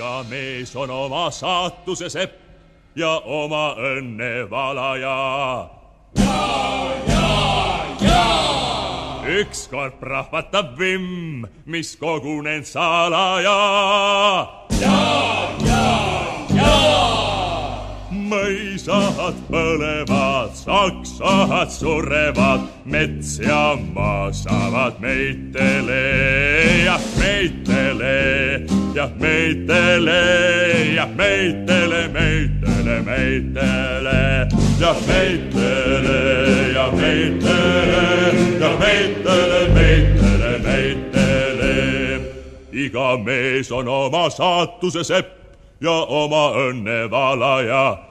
iga mees on oma saatuse sepp ja oma õnne valaja. ükskord prahvatab vimm, mis kogunenud salaja. mõisad põlevad, saksad surevad, mets ja maa saavad meitele, jah meitele, jah meitele, jah meitele, meitele, meitele, jah meitele, jah meitele, jah meitele, meitele, meitele. iga mees on oma saatuse sepp ja oma õnne valaja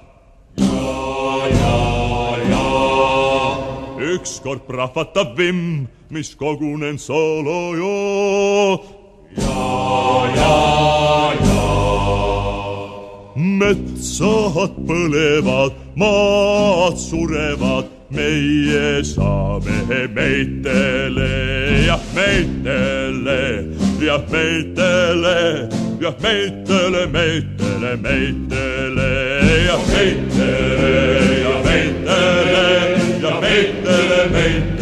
ükskord prahvatab vimm, mis kogunen salaja. Metsad põlevad, maad surevad, meie saame meitele, jah meitele, jah meitele, jah meitele, meitele, meitele, jah meitele, jah meitele, jah meitele, meitele.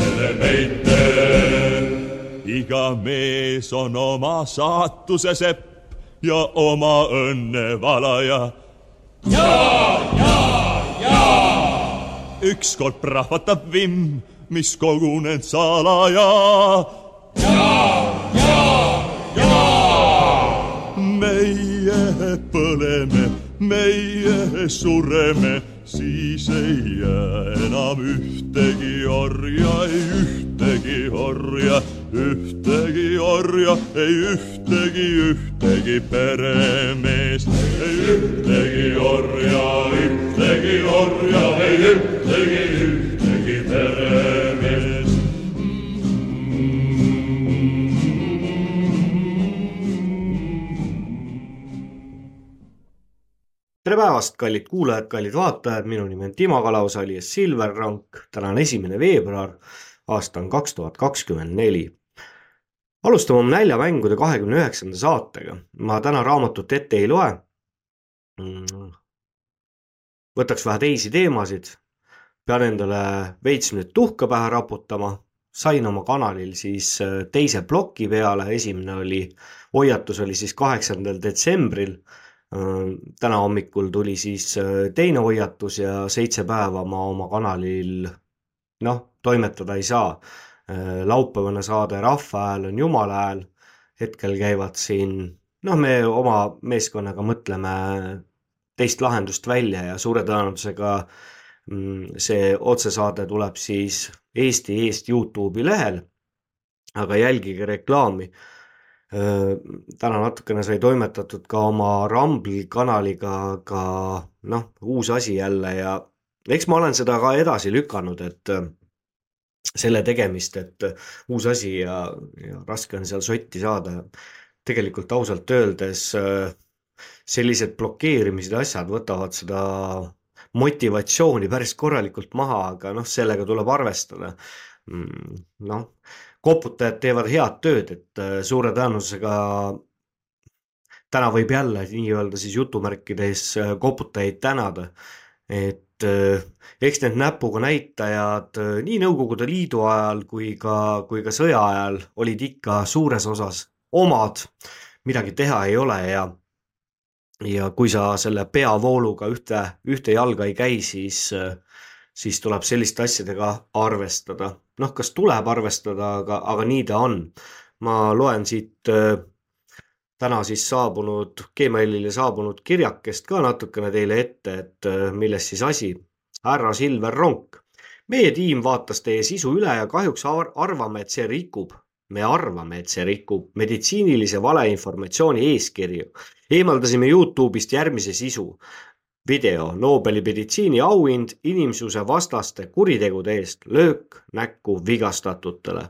Iga mees on oma saatuse sepp ja oma õnne valaja. ükskord prahvatab vimm, mis kogunenud salaja. meie põleme, meie sureme, siis ei jää enam ühtegi orja, ei ühtegi orja, ühtegi orja, ei ühtegi, ühtegi peremeest, ei ühtegi orja, ühtegi orja, ei ühtegi, ühtegi peremeest. Tere päevast, kallid kuulajad, kallid vaatajad, minu nimi on Timo Kalaus alias Silver Rank. täna on esimene veebruar, aasta on kaks tuhat kakskümmend neli. alustame oma näljamängude kahekümne üheksanda saatega. ma täna raamatut ette ei loe. võtaks vähe teisi teemasid. pean endale veits nüüd tuhka pähe raputama. sain oma kanalil siis teise ploki peale, esimene oli, hoiatus oli siis kaheksandal detsembril täna hommikul tuli siis teine hoiatus ja seitse päeva ma oma kanalil noh, toimetada ei saa. laupäevane saade Rahva hääl on Jumala hääl. hetkel käivad siin, noh, me oma meeskonnaga mõtleme teist lahendust välja ja suure tõenäosusega see otsesaade tuleb siis Eesti Eest Youtube'i lehel. aga jälgige reklaami täna natukene sai toimetatud ka oma Rambli kanaliga, aga noh, uus asi jälle ja eks ma olen seda ka edasi lükanud, et selle tegemist, et uus asi ja, ja raske on seal sotti saada. tegelikult ausalt öeldes sellised blokeerimised ja asjad võtavad seda motivatsiooni päris korralikult maha, aga noh, sellega tuleb arvestada. noh koputajad teevad head tööd, et suure tõenäosusega täna võib jälle nii-öelda siis jutumärkides koputajaid tänada. et eks need näpuga näitajad nii Nõukogude Liidu ajal kui ka, kui ka sõja ajal olid ikka suures osas omad, midagi teha ei ole ja ja kui sa selle peavooluga ühte, ühte jalga ei käi, siis, siis tuleb selliste asjadega arvestada noh, kas tuleb arvestada, aga, aga nii ta on. ma loen siit äh, täna siis saabunud, Gmailile saabunud kirjakest ka natukene teile ette, et äh, milles siis asi. härra Silver Ronk, meie tiim vaatas teie sisu üle ja kahjuks ar arvame, et see rikub me arvame, et see rikub meditsiinilise valeinformatsiooni eeskirju. eemaldasime Youtube'ist järgmise sisu video Nobeli meditsiiniauhind inimsuse vastaste kuritegude eest löök näkku vigastatutele.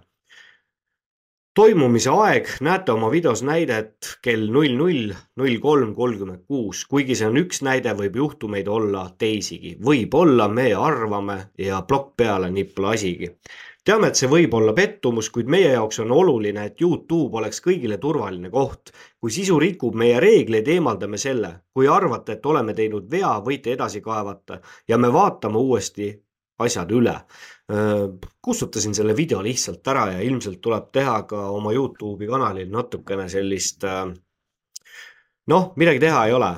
toimumise aeg, näete oma videos näidet kell null null, null kolm kolmkümmend kuus, kuigi see on üks näide, võib juhtumeid olla teisigi. võib-olla me arvame ja plokk peale nii pole asigi. Teame, et see võib olla pettumus, kuid meie jaoks on oluline, et Youtube oleks kõigile turvaline koht. kui sisu rikub meie reegleid, eemaldame selle. kui arvate, et oleme teinud vea, võite edasi kaevata ja me vaatame uuesti asjad üle. kustutasin selle video lihtsalt ära ja ilmselt tuleb teha ka oma Youtube'i kanalil natukene sellist noh, midagi teha ei ole.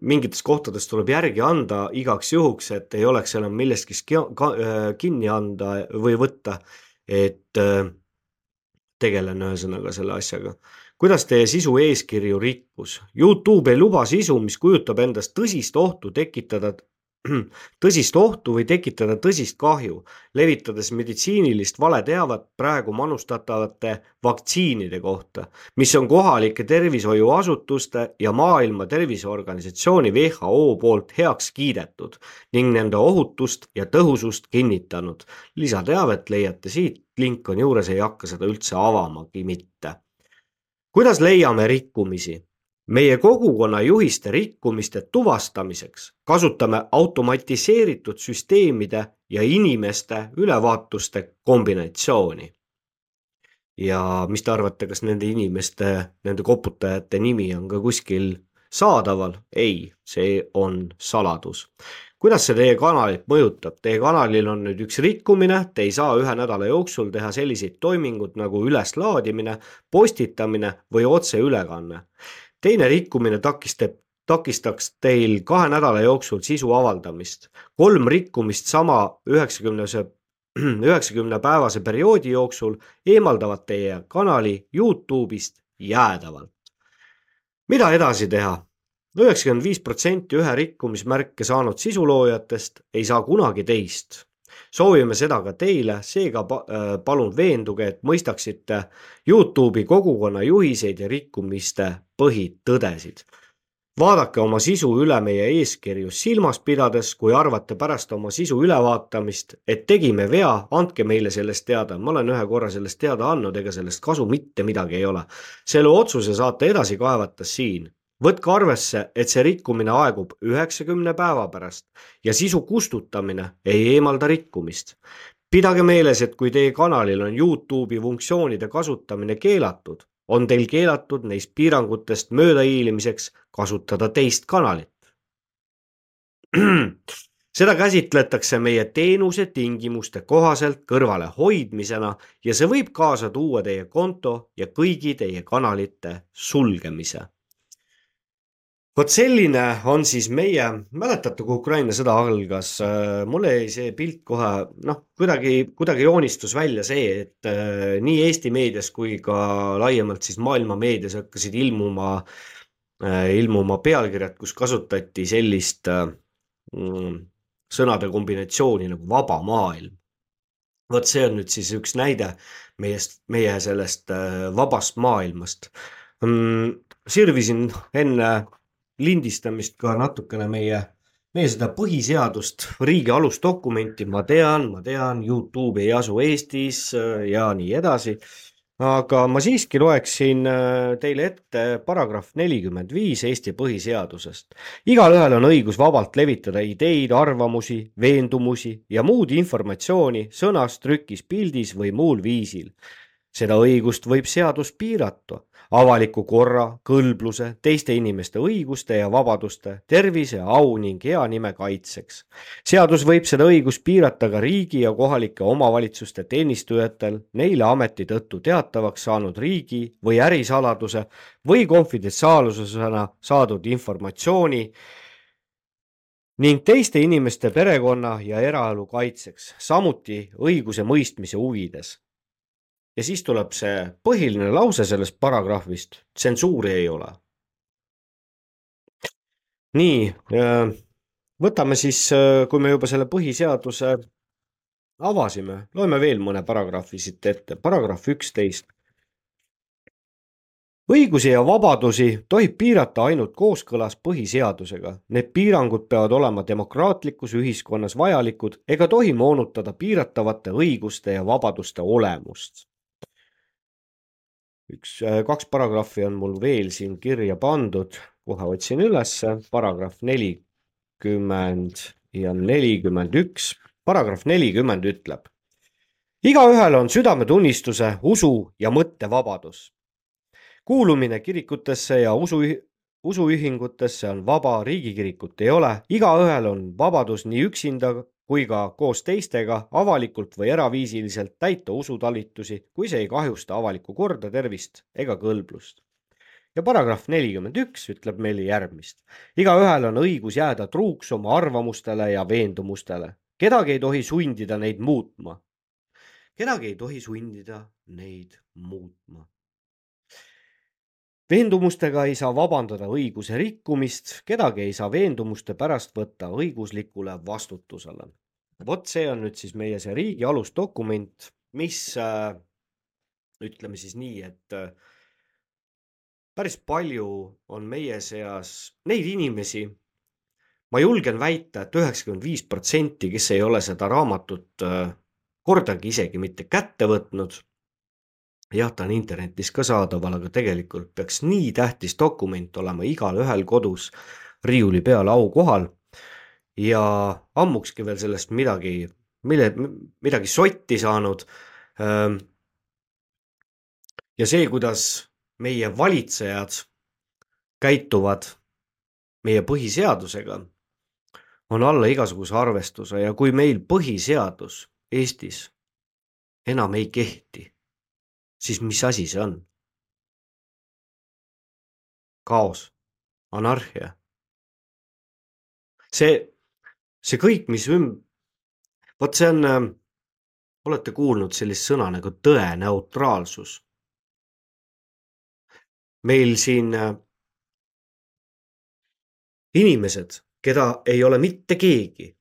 mingites kohtades tuleb järgi anda igaks juhuks, et ei oleks enam millestki kinni anda või võtta. et tegelen ühesõnaga selle asjaga. kuidas teie sisu eeskirju rikkus? Youtube ei luba sisu, mis kujutab endast tõsist ohtu tekitada tõsist ohtu või tekitada tõsist kahju, levitades meditsiinilist valeteavet praegu manustatavate vaktsiinide kohta, mis on kohalike tervishoiuasutuste ja Maailma Terviseorganisatsiooni WHO poolt heaks kiidetud ning nende ohutust ja tõhusust kinnitanud. lisateavet leiate siit, link on juures, ei hakka seda üldse avamagi mitte. kuidas leiame rikkumisi? Meie kogukonna juhiste rikkumiste tuvastamiseks kasutame automatiseeritud süsteemide ja inimeste ülevaatuste kombinatsiooni. ja mis te arvate, kas nende inimeste, nende koputajate nimi on ka kuskil saadaval? ei, see on saladus. kuidas see teie kanalit mõjutab? Teie kanalil on nüüd üks rikkumine, te ei saa ühe nädala jooksul teha selliseid toiminguid nagu üleslaadimine, postitamine või otseülekanne teine rikkumine takistab, takistaks teil kahe nädala jooksul sisu avaldamist. kolm rikkumist sama üheksakümnese, üheksakümne päevase perioodi jooksul eemaldavad teie kanali Youtube'ist jäädavalt. mida edasi teha? üheksakümmend viis protsenti ühe rikkumismärke saanud sisuloojatest ei saa kunagi teist soovime seda ka teile, seega äh, palun veenduge, et mõistaksite Youtube'i kogukonna juhiseid ja rikkumiste põhitõdesid. vaadake oma sisu üle meie eeskirju silmas pidades, kui arvate pärast oma sisu ülevaatamist, et tegime vea, andke meile sellest teada. ma olen ühe korra sellest teada andnud, ega sellest kasu mitte midagi ei ole. selle otsuse saate edasi kaevata siin võtke arvesse, et see rikkumine aegub üheksakümne päeva pärast ja sisu kustutamine ei eemalda rikkumist. pidage meeles, et kui teie kanalil on Youtube'i funktsioonide kasutamine keelatud, on teil keelatud neist piirangutest möödahiilimiseks kasutada teist kanalit. seda käsitletakse meie teenuse tingimuste kohaselt kõrvalehoidmisena ja see võib kaasa tuua teie konto ja kõigi teie kanalite sulgemise vot selline on siis meie, mäletate, kui Ukraina sõda algas, äh, mulle jäi see pilt kohe noh, kuidagi, kuidagi joonistus välja see, et äh, nii Eesti meedias kui ka laiemalt siis maailma meedias hakkasid ilmuma äh,, ilmuma pealkirjad, kus kasutati sellist mm, sõnade kombinatsiooni nagu vaba maailm. vot see on nüüd siis üks näide meiest, meie sellest vabast maailmast mm,. sirvisin enne lindistamist ka natukene meie, meie seda põhiseadust, riigi alusdokumenti, ma tean, ma tean, Youtube ei asu Eestis äh, ja nii edasi. aga ma siiski loeksin äh, teile ette paragrahv nelikümmend viis Eesti põhiseadusest. igalühel on õigus vabalt levitada ideid, arvamusi, veendumusi ja muud informatsiooni sõnas, trükis, pildis või muul viisil seda õigust võib seadus piirata avaliku korra, kõlbluse, teiste inimeste õiguste ja vabaduste, tervise, au ning hea nime kaitseks. seadus võib seda õigust piirata ka riigi ja kohalike omavalitsuste teenistujatel neile ameti tõttu teatavaks saanud riigi või ärisaladuse või konfidentsiaalsusena saadud informatsiooni ning teiste inimeste perekonna ja eraelu kaitseks, samuti õigusemõistmise huvides ja siis tuleb see põhiline lause sellest paragrahvist, tsensuuri ei ole. nii, äh, võtame siis, äh, kui me juba selle põhiseaduse avasime, loeme veel mõne paragrahvi siit ette, paragrahv üksteist. õigusi ja vabadusi tohib piirata ainult kooskõlas põhiseadusega. Need piirangud peavad olema demokraatlikus ühiskonnas vajalikud ega tohi moonutada piiratavate õiguste ja vabaduste olemust üks, kaks paragrahvi on mul veel siin kirja pandud, kohe otsin ülesse, paragrahv nelikümmend ja nelikümmend üks. paragrahv nelikümmend ütleb. igaühel on südametunnistuse, usu ja mõttevabadus. kuulumine kirikutesse ja usu, usuühingutesse on vaba, riigikirikut ei ole, igaühel on vabadus nii üksinda kui ka koos teistega avalikult või eraviisiliselt täita usutalitusi, kui see ei kahjusta avalikku korda, tervist ega kõlblust. ja paragrahv nelikümmend üks ütleb meile järgmist. igaühel on õigus jääda truuks oma arvamustele ja veendumustele. kedagi ei tohi sundida neid muutma. kedagi ei tohi sundida neid muutma veendumustega ei saa vabandada õiguse rikkumist, kedagi ei saa veendumuste pärast võtta õiguslikule vastutusele. vot see on nüüd siis meie see riigi alusdokument, mis äh, ütleme siis nii, et äh, päris palju on meie seas neid inimesi, ma julgen väita et, et üheksakümmend viis protsenti, kes ei ole seda raamatut äh, kordagi isegi mitte kätte võtnud jah, ta on internetis ka saadaval, aga tegelikult peaks nii tähtis dokument olema igalühel kodus riiuli peal aukohal. ja ammukski veel sellest midagi, mille, midagi sotti saanud. Ja see, kuidas meie valitsejad käituvad meie põhiseadusega, on alla igasuguse arvestuse ja kui meil põhiseadus Eestis enam ei kehti siis mis asi see on? kaos, anarhia. see, see kõik, mis üm-, vot see on äh,, olete kuulnud sellist sõna nagu tõeneutraalsus? meil siin äh, inimesed, keda ei ole mitte keegi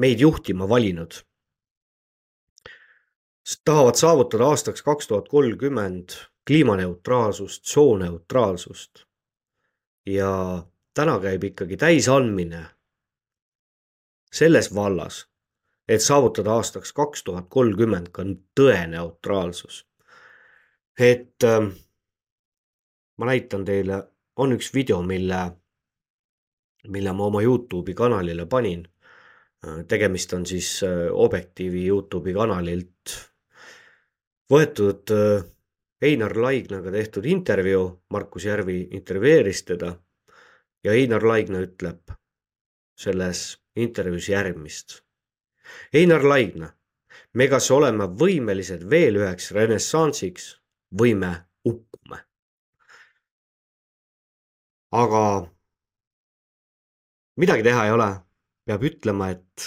meid juhtima valinud tahavad saavutada aastaks kaks tuhat kolmkümmend kliimaneutraalsust, sooneutraalsust. ja täna käib ikkagi täisandmine selles vallas, et saavutada aastaks kaks tuhat kolmkümmend ka tõeneutraalsus. et äh, ma näitan teile, on üks video, mille, mille ma oma Youtube'i kanalile panin. tegemist on siis äh, Objektiivi Youtube'i kanalilt võetud äh, Einar Laignaga tehtud intervjuu, Markus Järvi intervjueeris teda ja Einar Laigna ütleb selles intervjuus järgmist. Einar Laigna, me kas oleme võimelised veel üheks renessansiks või me uppume. aga midagi teha ei ole, peab ütlema, et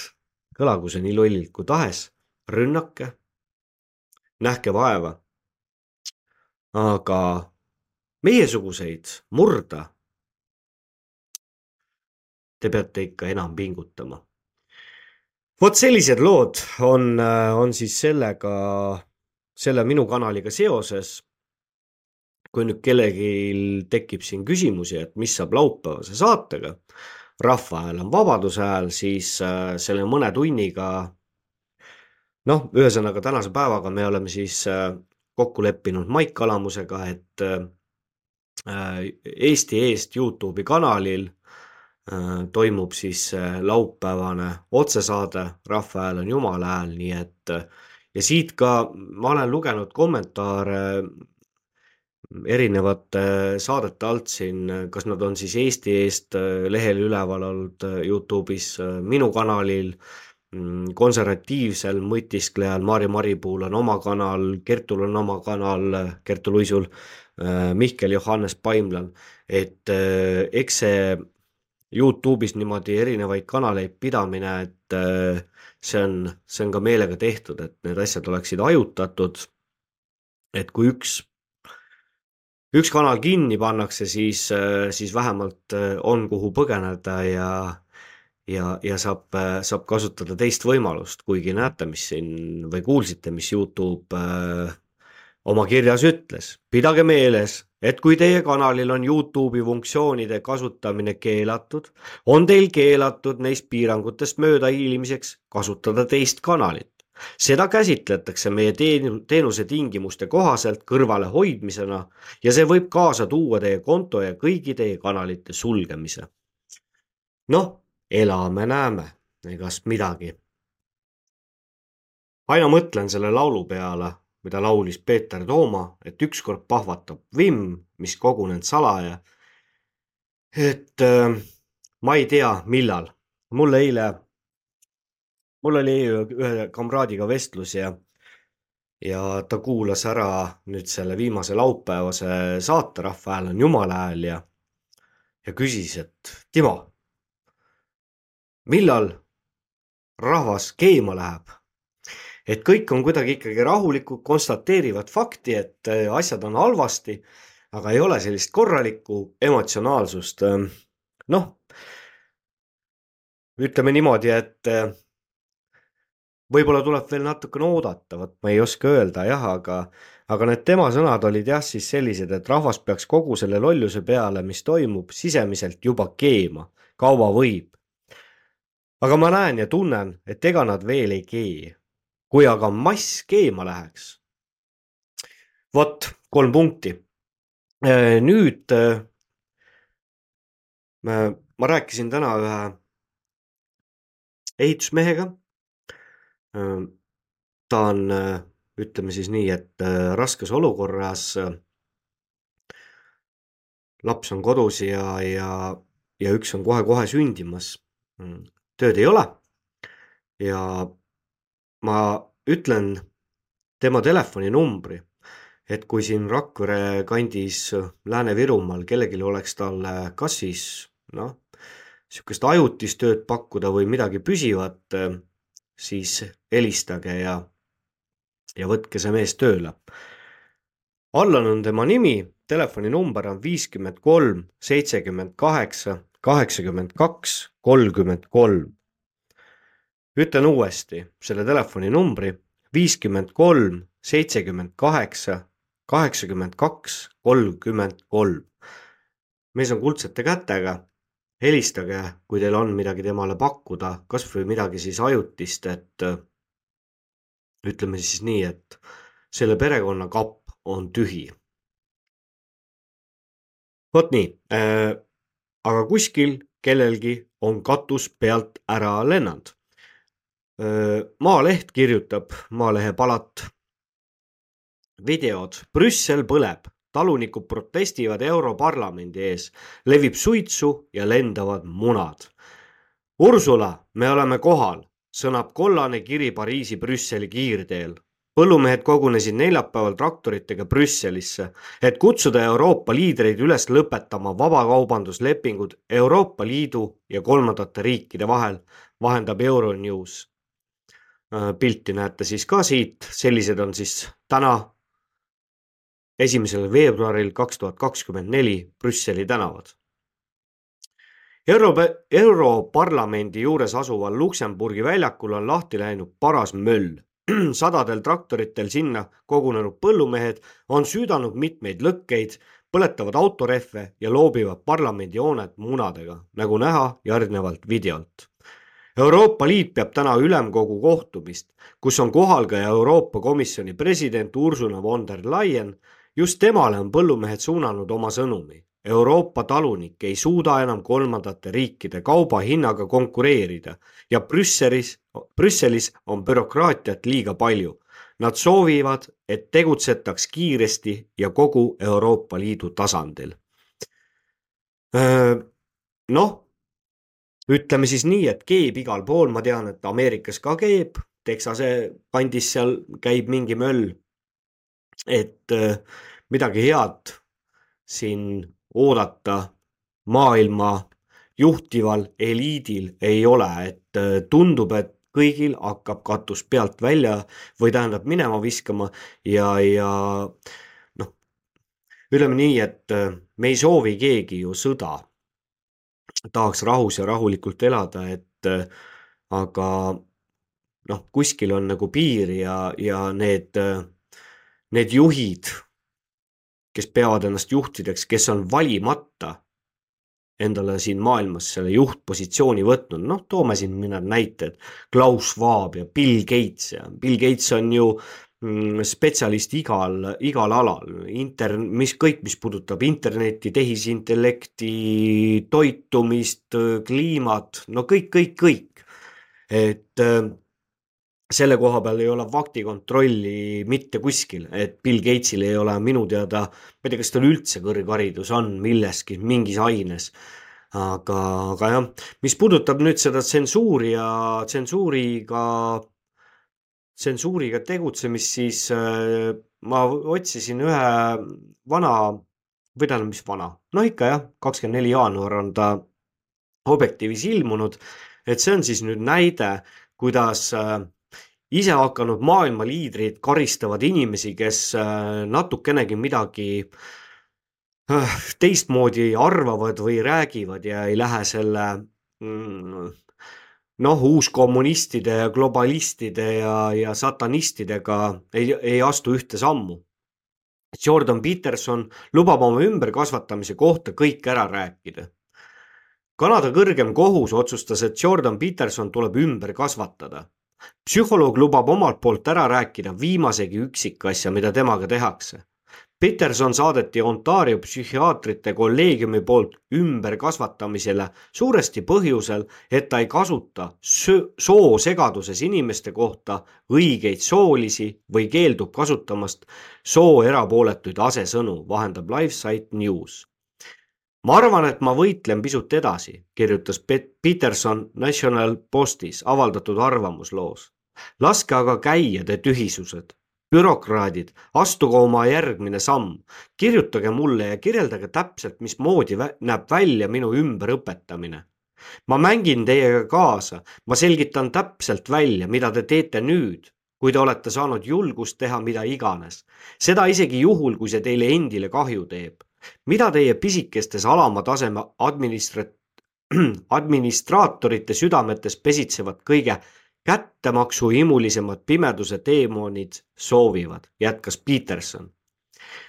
kõlagu see nii lollilt kui tahes, rünnake nähke vaeva. aga meiesuguseid murda te peate ikka enam pingutama. vot sellised lood on, on siis sellega, selle minu kanaliga seoses. kui nüüd kellelgi tekib siin küsimusi, et mis saab laupäevase saatega, Rahva Hääl on Vabaduse Hääl, siis äh, selle mõne tunniga noh, ühesõnaga tänase päevaga me oleme siis äh, kokku leppinud Maik Kalamusega, et äh, Eesti Eest Youtube'i kanalil äh, toimub siis laupäevane otsesaade Rahva hääl on Jumala hääl, nii et ja siit ka ma olen lugenud kommentaare erinevate saadete alt siin, kas nad on siis Eesti Eest lehel üleval olnud Youtube'is, minu kanalil konservatiivsel mõtisklejal Maarja Maripuul on oma kanal, Kertul on oma kanal, Kertu Luisul, äh, Mihkel Johannes Paimlal, et äh, eks see Youtube'is niimoodi erinevaid kanaleid pidamine, et äh, see on, see on ka meelega tehtud, et need asjad oleksid hajutatud. et kui üks, üks kanal kinni pannakse, siis, siis vähemalt on, kuhu põgeneda ja ja, ja saab, saab kasutada teist võimalust, kuigi näete, mis siin või kuulsite, mis Youtube äh, oma kirjas ütles. pidage meeles, et kui teie kanalil on Youtube'i funktsioonide kasutamine keelatud, on teil keelatud neist piirangutest möödahiilimiseks kasutada teist kanalit. seda käsitletakse meie teen-, teenuse tingimuste kohaselt kõrvalehoidmisena ja see võib kaasa tuua teie konto ja kõigi teie kanalite sulgemise. noh, elame-näeme, egast midagi. aina mõtlen selle laulu peale, mida laulis Peeter Tooma, et ükskord pahvatab vimm, mis kogunenud salaja. et äh, ma ei tea, millal. mul eile mul oli ühe kamraadiga vestlus ja, ja ta kuulas ära nüüd selle viimase laupäevase saate Rahva Hääl on Jumala hääl ja, ja küsis, et Timo, millal rahvas keema läheb? et kõik on kuidagi ikkagi rahulikud, konstateerivad fakti, et äh, asjad on halvasti, aga ei ole sellist korralikku emotsionaalsust. noh, ütleme niimoodi, et äh, võib-olla tuleb veel natukene oodata, vot ma ei oska öelda jah, aga, aga need tema sõnad olid jah, siis sellised, et rahvas peaks kogu selle lolluse peale, mis toimub, sisemiselt juba keema, kaua võib. Aga ma näen ja tunnen, et ega nad veel ei kee. kui aga mass keema läheks. vot, kolm punkti. Äh, nüüd äh, ma rääkisin täna ühe ehitusmehega ta on, ütleme siis nii, et äh, raskes olukorras. Äh, laps on kodus ja, ja, ja üks on kohe-kohe sündimas. Tööd ei ole. ja ma ütlen tema telefoninumbri, et kui siin Rakvere kandis Lääne-Virumaal kellelgi oleks talle kas siis noh, sihukest ajutist tööd pakkuda või midagi püsivat siis helistage ja, ja võtke see mees tööle. Allan on tema nimi, telefoninumber on viiskümmend kolm, seitsekümmend kaheksa, kaheksakümmend kaks, kolmkümmend kolm. ütlen uuesti selle telefoninumbri viiskümmend kolm, seitsekümmend kaheksa, kaheksakümmend kaks, kolmkümmend kolm. mees on kuldsete kätega helistage, kui teil on midagi temale pakkuda, kasvõi midagi siis ajutist, et ütleme siis nii, et selle perekonna kapp on tühi. vot nii äh,, aga kuskil kellelgi on katus pealt ära lennanud. Maaleht kirjutab, Maalehe palat. videod, Brüssel põleb, talunikud protestivad Europarlamendi ees, levib suitsu ja lendavad munad. Ursula, me oleme kohal, sõnab kollane kiri Pariisi Brüsseli kiirteel. Põllumehed kogunesid neljapäeval traktoritega Brüsselisse, et kutsuda Euroopa liidreid üles lõpetama vabakaubanduslepingud Euroopa Liidu ja kolmandate riikide vahel, vahendab Euronews pilti näete siis ka siit, sellised on siis täna esimesel veebruaril kaks tuhat kakskümmend neli Brüsseli tänavad. Euro, Europarlamendi juures asuval Luksemburgi väljakul on lahti läinud paras möll. sadadel traktoritel sinna kogunenud põllumehed on süüdanud mitmeid lõkkeid, põletavad autorehve ja loobivad parlamendihoonet munadega, nagu näha järgnevalt videolt. Euroopa Liit peab täna ülemkogu kohtumist, kus on kohal ka Euroopa Komisjoni president Ursula von der Leyen just temale on põllumehed suunanud oma sõnumi. Euroopa talunik ei suuda enam kolmandate riikide kauba hinnaga konkureerida ja Brüsselis, Brüsselis on bürokraatiat liiga palju. Nad soovivad, et tegutsetaks kiiresti ja kogu Euroopa Liidu tasandil. noh, ütleme siis nii, et keeb igal pool, ma tean, et Ameerikas ka keeb, Texase kandis seal käib mingi möll et midagi head siin oodata maailma juhtival eliidil ei ole, et äh, tundub, et kõigil hakkab katus pealt välja või tähendab minema viskama ja, ja noh, ütleme nii, et äh, me ei soovi keegi ju sõda. tahaks rahus ja rahulikult elada, et aga noh, kuskil on nagu piir ja, ja need need juhid, kes peavad ennast juhtideks, kes on valimata endale siin maailmas selle juhtpositsiooni võtnud, noh, toome siin mõned näited. Klaus Schwab ja Bill Gates ja Bill Gates on ju mm, spetsialist igal, igal alal, inter-, mis kõik, mis puudutab internetti, tehisintellekti, toitumist, kliimat, no kõik, kõik, kõik. et selle koha peal ei ole faktikontrolli mitte kuskil, et Bill Gatesil ei ole minu teada, ma ei tea, kas tal üldse kõrgharidus on milleski, mingis aines. aga, aga jah, mis puudutab nüüd seda tsensuuri ja tsensuuriga, tsensuuriga tegutsemist, siis äh, ma otsisin ühe vana, või tähendab, mis vana, no ikka jah, kakskümmend neli jaanuar on ta Objektiivis ilmunud, et see on siis nüüd näide, kuidas äh, ise hakanud maailma liidrid karistavad inimesi, kes äh, natukenegi midagi äh, teistmoodi arvavad või räägivad ja ei lähe selle mm, noh, uuskommunistide ja globalistide ja, ja satanistidega ei, ei astu ühte sammu. Jordan Peterson lubab oma ümberkasvatamise kohta kõik ära rääkida. Kanada kõrgem kohus otsustas, et Jordan Peterson tuleb ümber kasvatada psühholoog lubab omalt poolt ära rääkida viimasegi üksikasja, mida temaga tehakse. Peterson saadeti Ontario psühhiaatrite kolleegiumi poolt ümberkasvatamisele suuresti põhjusel, et ta ei kasuta soosegaduses inimeste kohta õigeid soolisi või keeldub kasutamast soo erapooletuid asesõnu, vahendab LifeSite News ma arvan, et ma võitlen pisut edasi, kirjutas Peterson National Postis avaldatud arvamusloos. laske aga käia te tühisused, bürokraadid, astuge oma järgmine samm, kirjutage mulle ja kirjeldage täpselt, mismoodi näeb välja minu ümberõpetamine. ma mängin teiega kaasa, ma selgitan täpselt välja, mida te teete nüüd, kui te olete saanud julgust teha mida iganes, seda isegi juhul, kui see teile endile kahju teeb mida teie pisikestes alama taseme administra-, administraatorite südametes pesitsevad kõige kättemaksuhimulisemad pimeduse teemonid soovivad, jätkas Peterson.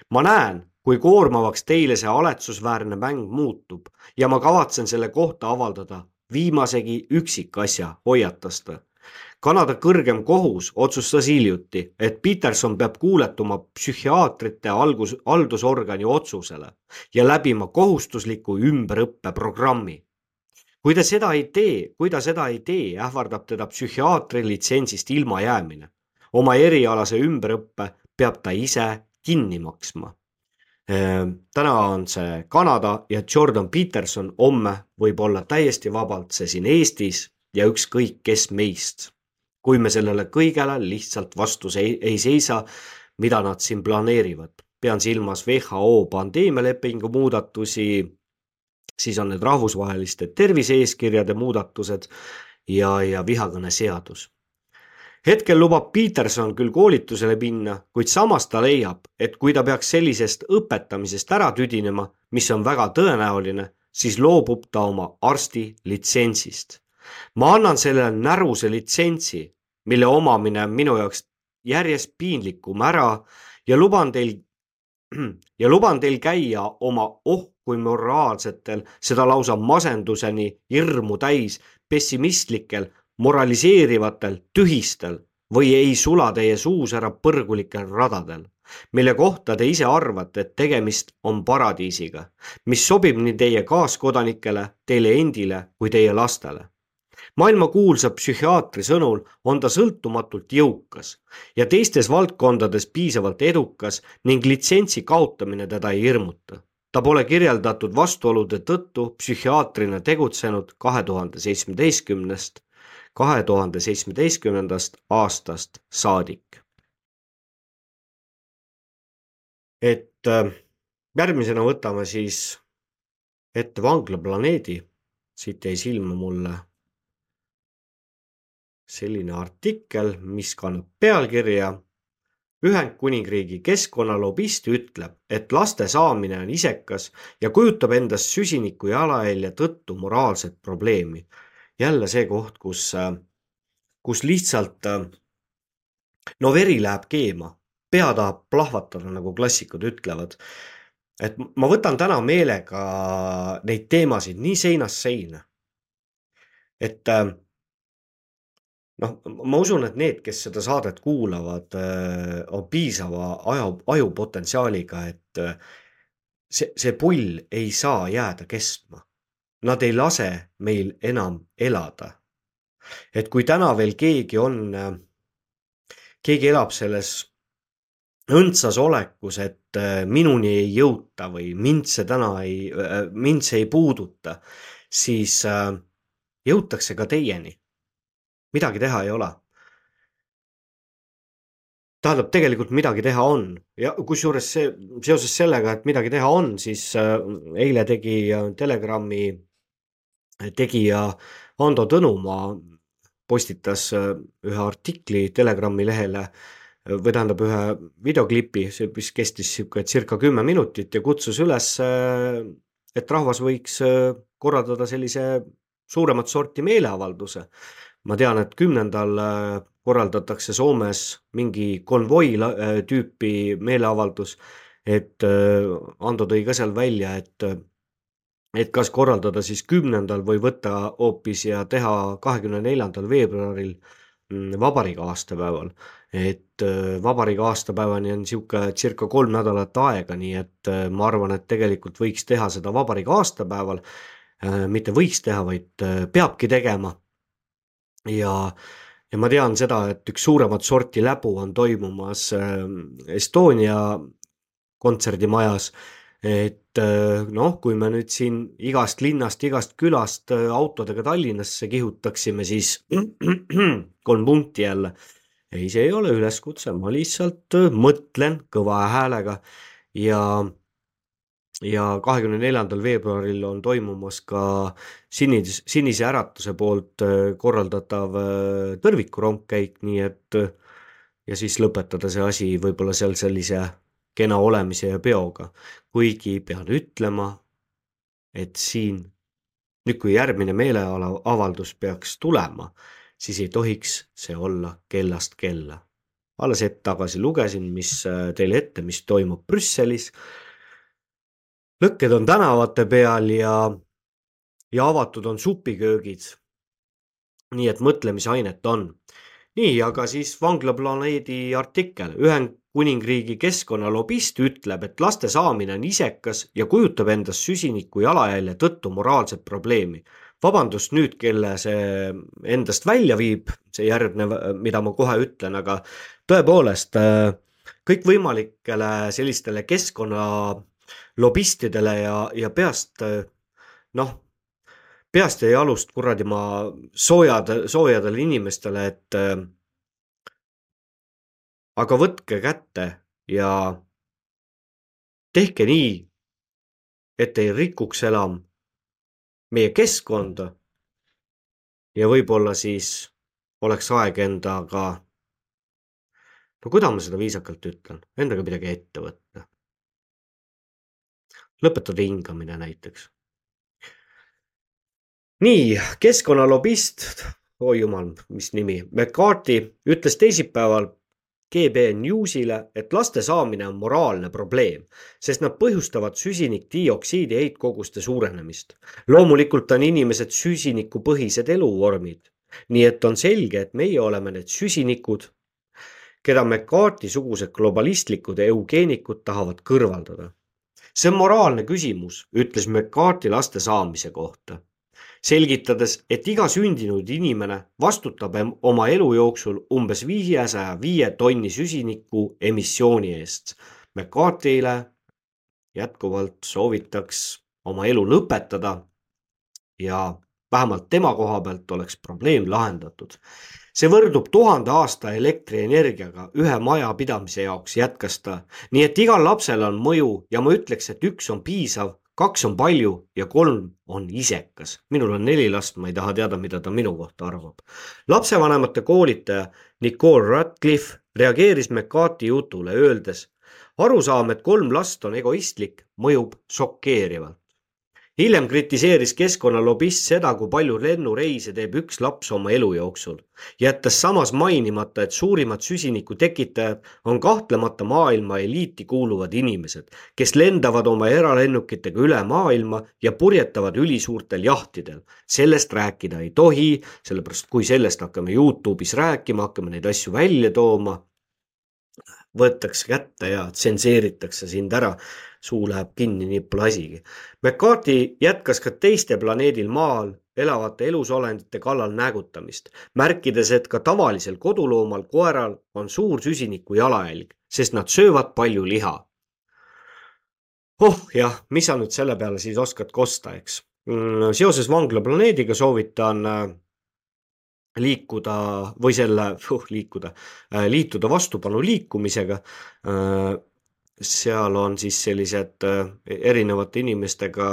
ma näen, kui koormavaks teile see haletsusväärne mäng muutub ja ma kavatsen selle kohta avaldada viimasegi üksikasja, hoiatas ta Kanada kõrgem kohus otsustas hiljuti, et Peterson peab kuuletuma psühhiaatrite algus, haldusorgani otsusele ja läbima kohustusliku ümberõppeprogrammi. kui ta seda ei tee, kui ta seda ei tee, ähvardab teda psühhiaatri litsentsist ilmajäämine. oma erialase ümberõppe peab ta ise kinni maksma ehm, täna on see Kanada ja Jordan Peterson, homme võib olla täiesti vabalt see siin Eestis ja ükskõik kes meist kui me sellele kõigele lihtsalt vastu ei seisa, mida nad siin planeerivad. pean silmas WHO pandeemialepingu muudatusi, siis on need rahvusvaheliste tervise-eeskirjade muudatused ja, ja vihakõneseadus. hetkel lubab Peterson küll koolitusele minna, kuid samas ta leiab, et kui ta peaks sellisest õpetamisest ära tüdinema, mis on väga tõenäoline, siis loobub ta oma arsti litsentsist ma annan sellele näruse litsentsi, mille omamine on minu jaoks järjest piinlikum ära ja luban teil ja luban teil käia oma oh kui moraalsetel, seda lausa masenduseni hirmu täis pessimistlikel, moraliseerivatel, tühistel või ei sula teie suus ära põrgulikel radadel, mille kohta te ise arvate, et tegemist on paradiisiga, mis sobib nii teie kaaskodanikele, teile endile kui teie lastele maailmakuulsa psühhiaatri sõnul on ta sõltumatult jõukas ja teistes valdkondades piisavalt edukas ning litsentsi kaotamine teda ei hirmuta. ta pole kirjeldatud vastuolude tõttu psühhiaatrina tegutsenud kahe tuhande seitsmeteistkümnest, kahe tuhande seitsmeteistkümnendast aastast saadik. et äh, järgmisena võtame siis ette vanglaplaneedi. siit jäi silma mulle selline artikkel, mis kannab pealkirja Ühendkuningriigi keskkonnalobist ütleb, et laste saamine on isekas ja kujutab endast süsiniku jalajälje tõttu moraalset probleemi. jälle see koht, kus, kus lihtsalt no veri läheb keema, pea tahab plahvatada, nagu klassikud ütlevad. et ma võtan täna meelega neid teemasid nii seinast seina. et äh, noh, ma usun, et need, kes seda saadet kuulavad, äh, on piisava aju, ajupotentsiaaliga, et äh, see, see pull ei saa jääda kestma. Nad ei lase meil enam elada. et kui täna veel keegi on, keegi elab selles õndsas olekus, et äh, minuni ei jõuta või mind see täna ei, äh, mind see ei puuduta, siis äh, jõutakse ka teieni. Midagi teha ei ole. tähendab, tegelikult midagi teha on ja kusjuures see, seoses sellega, et midagi teha on, siis eile tegi Telegrami tegija Ando Tõnumaa postitas ühe artikli Telegrami lehele või tähendab ühe videoklipi, see, mis kestis sihuke circa kümme minutit ja kutsus üles, et rahvas võiks korraldada sellise suuremat sorti meeleavalduse. Ma tean, et kümnendal korraldatakse Soomes mingi konvoi tüüpi meeleavaldus, et Ando tõi ka seal välja, et et kas korraldada siis kümnendal või võtta hoopis ja teha kahekümne neljandal veebruaril mm, vabariigi aastapäeval et äh, vabariigi aastapäevani on sihuke circa kolm nädalat aega, nii et äh, ma arvan, et tegelikult võiks teha seda vabariigi aastapäeval. Äh, mitte võiks teha, vaid peabki tegema. Ja, ja ma tean seda, et üks suuremat sorti läbu on toimumas Estonia kontserdimajas. et noh, kui me nüüd siin igast linnast, igast külast autodega Tallinnasse kihutaksime, siis kolm punkti jälle ei, see ei ole üleskutse, ma lihtsalt äh, mõtlen kõva häälega ja ja kahekümne neljandal veebruaril on toimumas ka Sinise, Sinise Äratuse poolt äh, korraldatav äh, tõrvikurongkäik, nii et ja siis lõpetada see asi võib-olla seal sellise kena olemise ja peoga. kuigi pean ütlema, et siin nüüd, kui järgmine meeleavaldus peaks tulema, siis ei tohiks see olla kellast kella. alles hetk tagasi lugesin, mis äh, teile ette, mis toimub Brüsselis. Lõkked on tänavate peal ja, ja avatud on supiköögid. nii et mõtlemisainet on. nii, aga siis vanglaplaneedi artikkel, Ühendkuningriigi keskkonnalobist ütleb, et laste saamine on isekas ja kujutab endast süsiniku jalajälje tõttu moraalset probleemi vabandust nüüd, kelle see endast välja viib, see järgnev, mida ma kohe ütlen, aga tõepoolest kõikvõimalikele sellistele keskkonnalobistidele ja, ja peast noh, peast ja jalust kuradi ma soojad, soojadele inimestele, et aga võtke kätte ja tehke nii, et ei rikuks enam meie keskkonda. ja võib-olla siis oleks aeg endaga, no kuidas ma seda viisakalt ütlen, endaga midagi ette võtta. Lõpetada hingamine näiteks. nii, keskkonnalobist, oi jumal, mis nimi, McCarthy ütles teisipäeval GB Newsile, et laste saamine on moraalne probleem, sest nad põhjustavad süsinikdioksiidi heitkoguste suurenemist. loomulikult on inimesed süsinikupõhised eluvormid, nii et on selge, et meie oleme need süsinikud, keda McCarthy sugused globalistlikud eugeenikud tahavad kõrvaldada. See on moraalne küsimus, ütles McCarthy laste saamise kohta selgitades, et iga sündinud inimene vastutab oma elu jooksul umbes viiesaja viie tonni süsiniku emissiooni eest. McCarthy'le jätkuvalt soovitaks oma elu lõpetada ja vähemalt tema koha pealt oleks probleem lahendatud. See võrdub tuhande aasta elektrienergiaga ühe majapidamise jaoks, jätkas ta. nii et igal lapsel on mõju ja ma ütleks, et üks on piisav kaks on palju ja kolm on isekas. minul on neli last, ma ei taha teada, mida ta minu kohta arvab. lapsevanemate koolitaja Nicole Radcliffe reageeris McCarthy jutule, öeldes arusaam, et kolm last on egoistlik, mõjub šokeerivalt. Hiljem kritiseeris keskkonnalobist seda, kui palju lennureise teeb üks laps oma elu jooksul, jättes samas mainimata, et suurimad süsiniku tekitajad on kahtlemata maailma eliiti kuuluvad inimesed, kes lendavad oma eralennukitega üle maailma ja purjetavad ülisuurtel jahtidel. sellest rääkida ei tohi, sellepärast kui sellest hakkame Youtube'is rääkima, hakkame neid asju välja tooma, võetakse kätte ja tsenseeritakse sind ära suu läheb kinni, nii pole asigi. McCarthy jätkas ka teiste planeedil Maal elavate elusolendite kallal näägutamist, märkides, et ka tavalisel koduloomal koeral on suur süsiniku jalajälg, sest nad söövad palju liha. oh jah, mis sa nüüd selle peale siis oskad kosta, eks. Mm, seoses vanglaplaneediga soovitan äh, liikuda või selle, liikuda, äh, liituda vastupanu liikumisega äh, seal on siis sellised äh, erinevate inimestega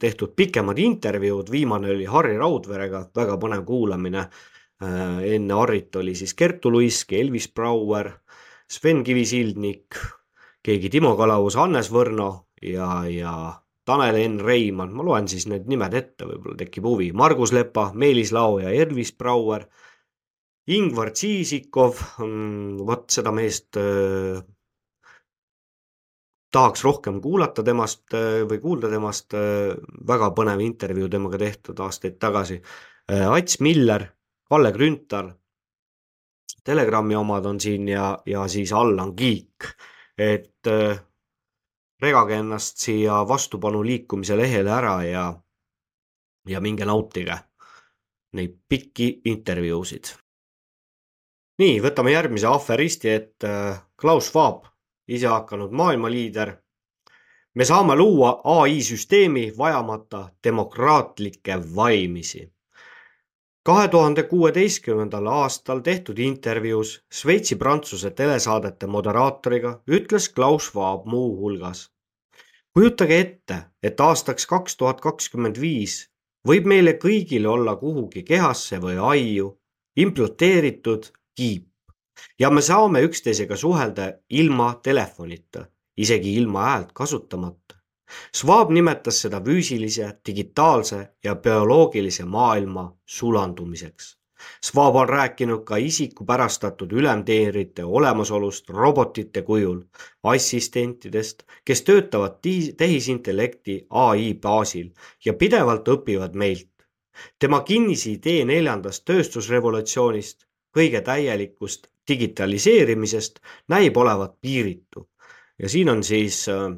tehtud pikemad intervjuud, viimane oli Harri Raudverega, väga põnev kuulamine. Äh, enne Harrit oli siis Kertu Luisk, Elvis Brouer, Sven Kivisildnik, keegi Timo Kalavus, Hannes Võrno ja, ja Tanel N Reimann, ma loen siis need nimed ette, võib-olla tekib huvi. Margus Lepa, Meelis Laoja, Elvis Brouer, Ingvar Tsiisikov, mm, vot seda meest äh, tahaks rohkem kuulata temast äh, või kuulda temast, äh, väga põnev intervjuu temaga tehtud aastaid tagasi. Äh, Ats Miller, Kalle Grünthal, Telegrami omad on siin ja, ja siis Allan Kiik, et regage ennast siia vastupanu liikumise lehele ära ja, ja minge nautige neid pikki intervjuusid. nii, võtame järgmise aferisti, et Klaus Schwab ise hakanud maailmaliider. me saame luua ai süsteemi vajamata demokraatlikke valimisi. kahe tuhande kuueteistkümnendal aastal tehtud intervjuus Šveitsi-Prantsuse telesaadete moderaatoriga ütles Klaus Schwab muuhulgas. kujutage ette, et aastaks kaks tuhat kakskümmend viis võib meile kõigile olla kuhugi kehasse või aiu implanteeritud kiip ja me saame üksteisega suhelda ilma telefonita, isegi ilma häält kasutamata. Schwab nimetas seda füüsilise, digitaalse ja bioloogilise maailma sulandumiseks. Schwab on rääkinud ka isikupärastatud ülemteenrite olemasolust robotite kujul, assistentidest, kes töötavad tehisintellekti ai baasil ja pidevalt õpivad meilt. tema kinnisidee neljandast tööstusrevolutsioonist, kõige täielikust digitaliseerimisest näib olevat piiritu ja siin on siis äh,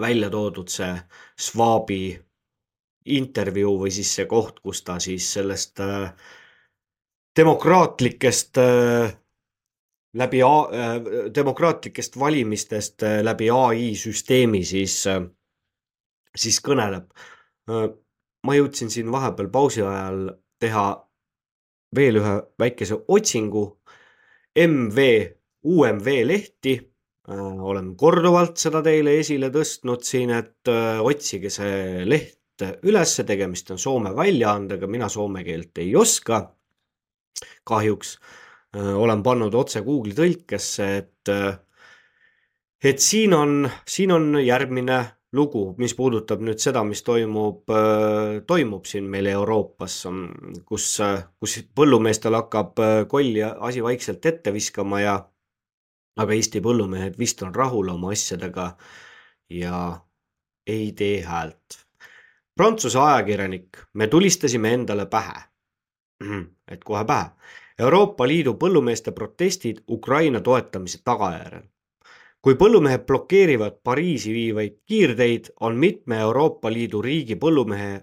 välja toodud see Schwabi intervjuu või siis see koht, kus ta siis sellest äh, demokraatlikest äh, läbi A, demokraatlikest valimistest läbi ai süsteemi siis, siis kõneleb. ma jõudsin siin vahepeal pausi ajal teha veel ühe väikese otsingu MV, UMV lehti. Äh, olen korduvalt seda teile esile tõstnud siin, et äh, otsige see leht ülesse, tegemist on Soome väljaandega, mina soome keelt ei oska. kahjuks äh, olen pannud otse Google'i tõlkesse, et, et siin on, siin on järgmine lugu, mis puudutab nüüd seda, mis toimub, äh, toimub siin meil Euroopas, kus, kus põllumeestel hakkab äh, kolli asi vaikselt ette viskama ja aga Eesti põllumehed vist on rahul oma asjadega ja ei tee häält. Prantsuse ajakirjanik, me tulistasime endale pähe. et kohe pähe. Euroopa Liidu põllumeeste protestid Ukraina toetamise tagajärjel kui põllumehed blokeerivad Pariisi viivaid kiirteid, on mitme Euroopa Liidu riigi põllumehe,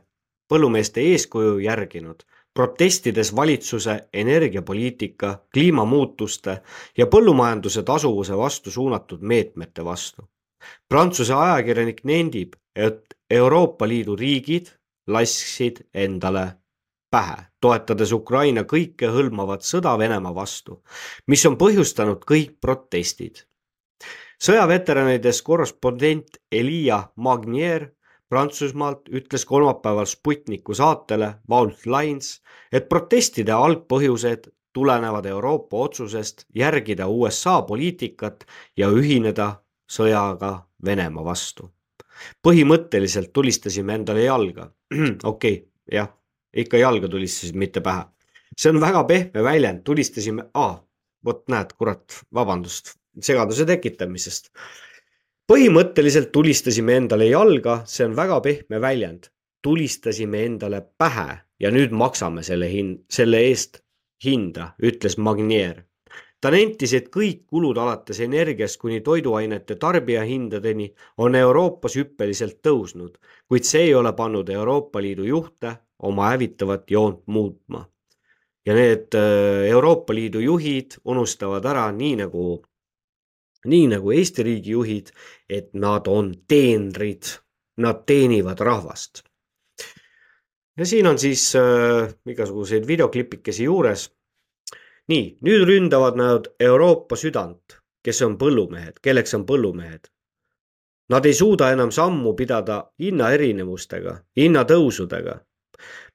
põllumeeste eeskuju järginud, protestides valitsuse energiapoliitika, kliimamuutuste ja põllumajanduse tasuvuse vastu suunatud meetmete vastu. Prantsuse ajakirjanik nendib, et Euroopa Liidu riigid lasksid endale pähe, toetades Ukraina kõikehõlmavat sõda Venemaa vastu, mis on põhjustanud kõik protestid sõjaveteranidest korrespondent Elia Magnier Prantsusmaalt ütles kolmapäeval Sputniku saatele Vault Lines, et protestide algpõhjused tulenevad Euroopa otsusest järgida USA poliitikat ja ühineda sõjaga Venemaa vastu. põhimõtteliselt tulistasime endale jalga. okei okay,, jah, ikka jalga tulistasid, mitte pähe. see on väga pehme väljend, tulistasime ah,, vot näed, kurat, vabandust segaduse tekitamisest. põhimõtteliselt tulistasime endale jalga, see on väga pehme väljend. tulistasime endale pähe ja nüüd maksame selle hin-, selle eest hinda, ütles Magnier ta nentis, et kõik kulud alates energiast kuni toiduainete tarbijahindadeni on Euroopas hüppeliselt tõusnud, kuid see ei ole pannud Euroopa Liidu juhte oma hävitavat joont muutma. ja need äh, Euroopa Liidu juhid unustavad ära, nii nagu, nii nagu Eesti riigi juhid, et nad on teenrid, nad teenivad rahvast. ja siin on siis äh, igasuguseid videoklipikesi juures nii, nüüd ründavad nad Euroopa südant, kes on põllumehed, kelleks on põllumehed. Nad ei suuda enam sammu pidada hinnaerinevustega, hinnatõusudega,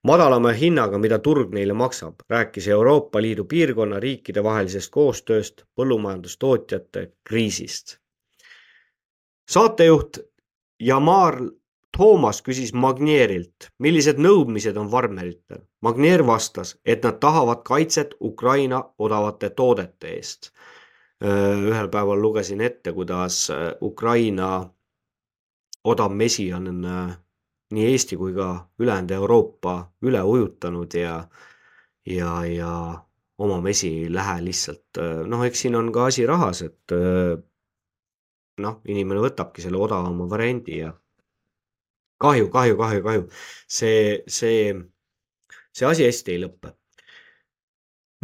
madalama hinnaga, mida turg neile maksab, rääkis Euroopa Liidu piirkonna riikide vahelisest koostööst, põllumajandustootjate kriisist. saatejuht Jamar Toomas küsis Magnierilt, millised nõudmised on farmeritel. Magnier vastas, et nad tahavad kaitset Ukraina odavate toodete eest. ühel päeval lugesin ette, kuidas Ukraina odav mesi on nii Eesti kui ka ülejäänud Euroopa üle ujutanud ja, ja, ja oma mesi ei lähe lihtsalt, noh, eks siin on ka asi rahas, et noh, inimene võtabki selle odavama variandi ja kahju, kahju, kahju, kahju. see, see, see asi hästi ei lõppe.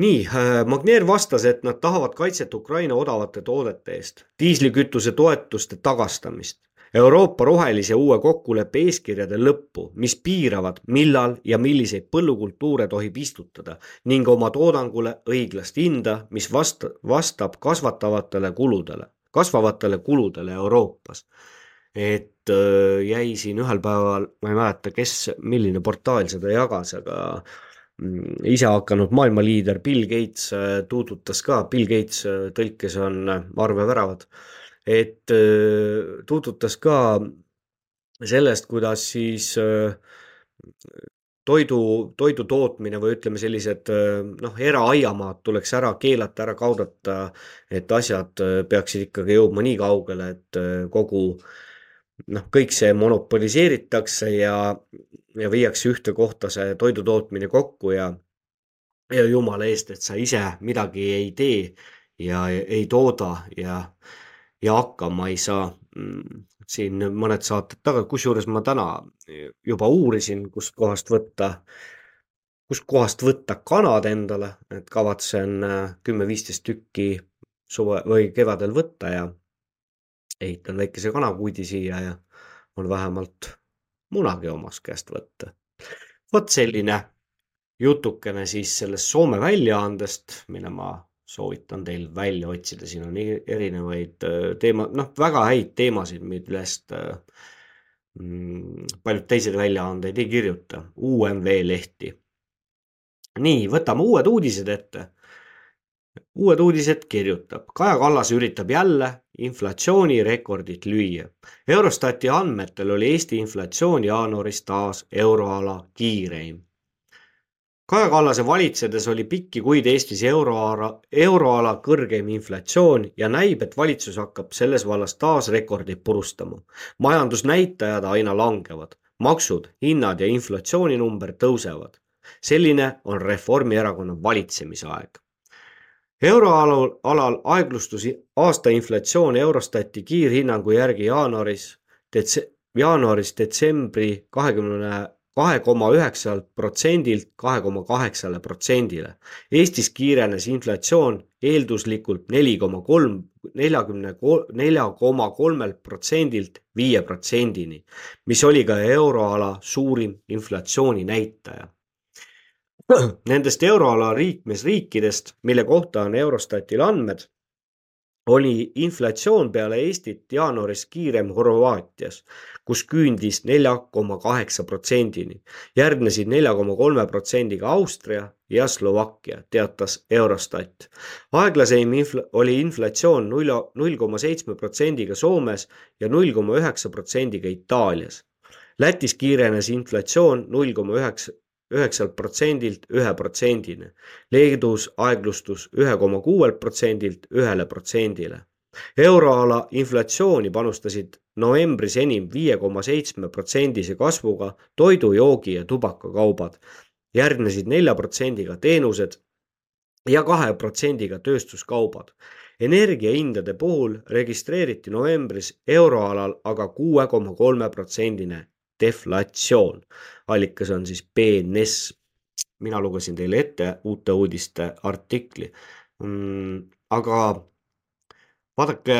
nii, äh, Magneer vastas, et nad tahavad kaitset Ukraina odavate toodete eest, diislikütuse toetuste tagastamist, Euroopa rohelise uue kokkuleppe eeskirjade lõppu, mis piiravad, millal ja milliseid põllukultuure tohib istutada ning oma toodangule õiglast hinda, mis vasta, vastab kasvatavatele kuludele, kasvavatele kuludele Euroopas. Et äh, jäi siin ühel päeval, ma ei mäleta, kes, milline portaal seda jagas, aga mm, ise hakanud maailma liider Bill Gates äh, tuututas ka, Bill Gates äh, tõlkes on arveväravad, et tuututas ka sellest, kuidas siis toidu, toidu tootmine või ütleme, sellised noh, eraaiamaad tuleks ära keelata, ära kaudata, et asjad peaksid ikkagi jõudma nii kaugele, et kogu äh, noh, kõik see monopoliseeritakse ja, ja viiakse ühte kohta see toidu tootmine kokku ja, ja jumala eest, et sa ise midagi ei tee ja ei tooda ja, ja hakkama ei saa. Mm, siin mõned saated tagasi, kusjuures ma täna juba uurisin, kustkohast võtta, kustkohast võtta kanad endale, et kavatsen äh, kümme-viisteist tükki suve või kevadel võtta ja ehitan väikese kanakuudi siia ja on vähemalt munagi omast käest võtta. vot selline jutukene siis sellest Soome väljaandest, mille ma soovitan teil välja otsida, siin on erinevaid äh, teema, noh, väga häid teemasid, millest äh, mm, paljud teised väljaanded ei kirjuta, UMV lehti. nii, võtame uued uudised ette uued uudised kirjutab, Kaja Kallas üritab jälle inflatsioonirekordit lüüa. Eurostati andmetel oli Eesti inflatsioon jaanuaris taas euroala kiireim. Kaja Kallase valitsedes oli pikki kuid Eestis euroala, euroala kõrgeim inflatsioon ja näib, et valitsus hakkab selles vallas taas rekordit purustama. majandusnäitajad aina langevad, maksud, hinnad ja inflatsiooninumber tõusevad. selline on Reformierakonna valitsemisaeg euroalal, alal aeglustus aasta inflatsioon Eurostati kiirhinnangu järgi jaanuaris, detse-, jaanuaris detsembri kahekümne kahe koma üheksalt protsendilt kahe koma kaheksale protsendile. Eestis kiirenes inflatsioon eelduslikult neli koma kolm, neljakümne, nelja koma kolmelt protsendilt viie protsendini, mis oli ka euroala suurim inflatsiooni Nendest euroala liikmesriikidest, mille kohta on Eurostatil andmed, oli inflatsioon peale Eestit jaanuaris kiirem Horvaatias, kus küündis nelja koma kaheksa protsendini. järgnesid nelja koma kolme protsendiga Austria ja Slovakkia, teatas Eurostat. aeglaseim infl-, oli inflatsioon null, null koma seitsme protsendiga Soomes ja null koma üheksa protsendiga Itaalias. Lätis kiirenes inflatsioon null koma üheksa, üheksalt protsendilt ühe protsendini. Leedus aeglustus ühe koma kuuelt protsendilt ühele protsendile. euroala inflatsiooni panustasid novembris enim viie koma seitsme protsendise kasvuga toidu, joogi ja tubakakaubad. järgnesid nelja protsendiga teenused ja kahe protsendiga tööstuskaubad. energiahindade puhul registreeriti novembris euroalal aga kuue koma kolme protsendine deflatsioon. allikas on siis BNS. mina lugesin teile ette uute uudiste artikli mm,. aga vaadake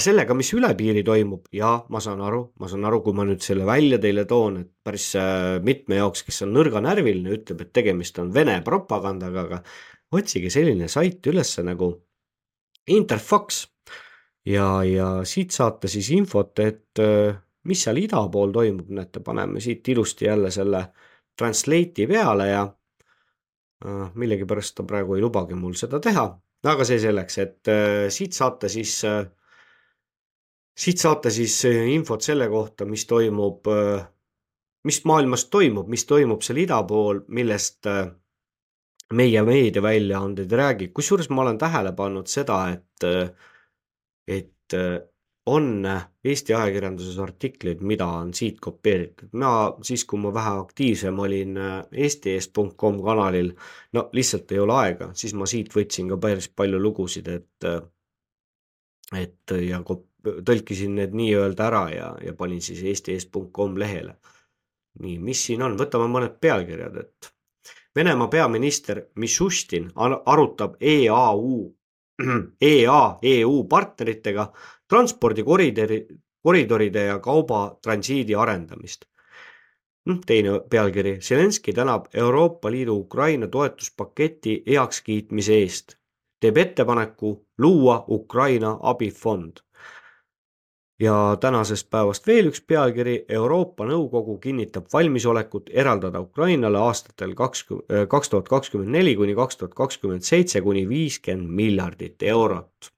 sellega, mis üle piiri toimub ja ma saan aru, ma saan aru, kui ma nüüd selle välja teile toon, et päris äh, mitme jaoks, kes on nõrganärviline, ütleb, et tegemist on Vene propagandaga, aga otsige selline sait üles nagu Interfax ja, ja siit saate siis infot, et äh, mis seal ida pool toimub, näete, paneme siit ilusti jälle selle translate'i peale ja äh, millegipärast ta praegu ei lubagi mul seda teha, aga see selleks, et äh, siit saate siis äh,, siit saate siis infot selle kohta, mis toimub mis maailmas toimub, mis toimub seal ida pool, millest meie meediaväljaanded ei räägi, kusjuures ma olen tähele pannud seda, et, et on Eesti ajakirjanduses artikleid, mida on siit kopeeritud. mina siis, kui ma vähe aktiivsem olin eesti.com kanalil, no lihtsalt ei ole aega, siis ma siit võtsin ka päris palju lugusid, et et ja tõlkisin need nii-öelda ära ja, ja panin siis eesti.com lehele. nii, mis siin on, võtame mõned pealkirjad, et Venemaa peaminister Mišustin arutab EAU EA, EU partneritega transpordikoridori, koridoride ja kaubatransiidi arendamist. Hm, teine pealkiri, Zelenskõi tänab Euroopa Liidu Ukraina toetuspaketi heakskiitmise eest, teeb ettepaneku luua Ukraina abifond ja tänasest päevast veel üks pealkiri. Euroopa Nõukogu kinnitab valmisolekut eraldada Ukrainale aastatel kakskümmend, kaks tuhat kakskümmend neli kuni kaks tuhat kakskümmend seitse kuni viiskümmend miljardit eurot.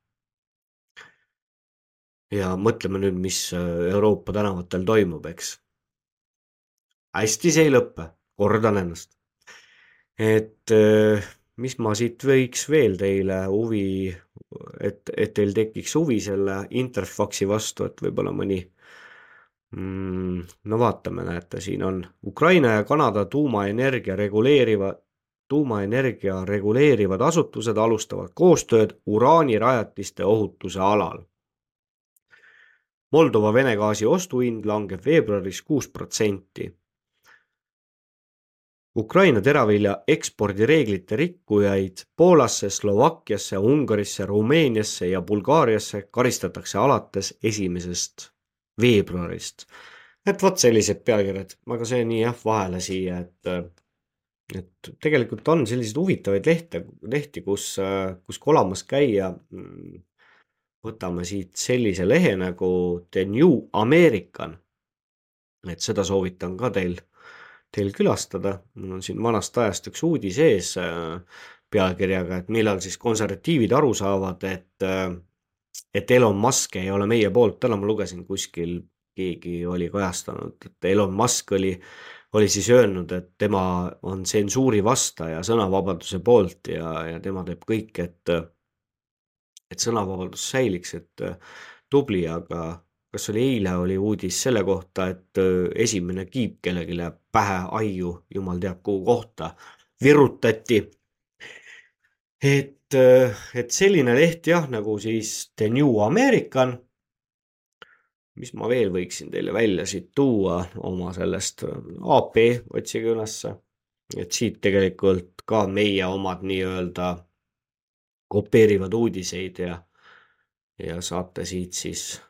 ja mõtleme nüüd, mis Euroopa tänavatel toimub, eks. hästi see ei lõppe, kordan ennast. et mis ma siit võiks veel teile huvi, et, et teil tekiks huvi selle Interfaxi vastu, et võib-olla mõni mm, no vaatame, näete, siin on Ukraina ja Kanada tuumaenergia reguleeriva, tuumaenergia reguleerivad asutused alustavad koostööd uraanirajatiste ohutuse alal. Moldova Vene gaasi ostuhind langeb veebruaris kuus protsenti Ukraina teravilja ekspordireeglite rikkujaid Poolasse, Slovakkiasse, Ungarisse, Rumeeniasse ja Bulgaariasse karistatakse alates esimesest veebruarist. et vot sellised pealkirjad, aga see nii jah, vahele siia, et, et tegelikult on selliseid huvitavaid lehte, lehti, kus, kus kolamas käia. võtame siit sellise lehe nagu The New American. et seda soovitan ka teil teil külastada. mul on siin vanast ajast üks uudis ees äh, pealkirjaga, et millal siis konservatiivid aru saavad, et, äh, et Elon Musk ei ole meie poolt. täna ma lugesin kuskil, keegi oli kajastanud, et Elon Musk oli, oli siis öelnud, et tema on tsensuuri vastu ja sõnavabaduse poolt ja, ja tema teeb kõik, et, et sõnavabadus säiliks, et tubli, aga kas oli eile, oli uudis selle kohta, et esimene kiip kellelegi pähe aiu, jumal teab kuhu kohta, virutati. et, et selline leht jah, nagu siis The New American. mis ma veel võiksin teile välja siit tuua oma sellest AP, otsige ülesse. et siit tegelikult ka meie omad nii-öelda kopeerivad uudiseid ja, ja saate siit siis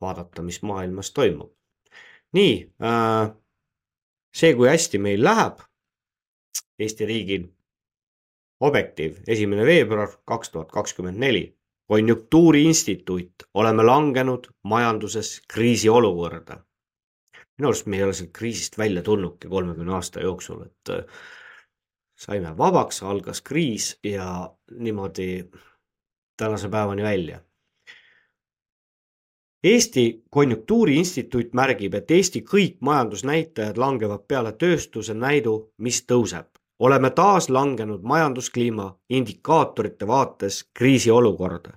vaadata, mis maailmas toimub. Nii äh,, see, kui hästi meil läheb Eesti riigil, objektiiv, esimene veebruar kaks tuhat kakskümmend neli. konjunktuuriinstituut, oleme langenud majanduses kriisiolukorda. minu arust me ei ole sealt kriisist välja tulnudki kolmekümne aasta jooksul, et äh, saime vabaks, algas kriis ja niimoodi tänase päevani välja Eesti Konjunktuuriinstituut märgib, et Eesti kõik majandusnäitajad langevad peale tööstuse näidu, mis tõuseb. oleme taas langenud majanduskliima indikaatorite vaates kriisiolukorda,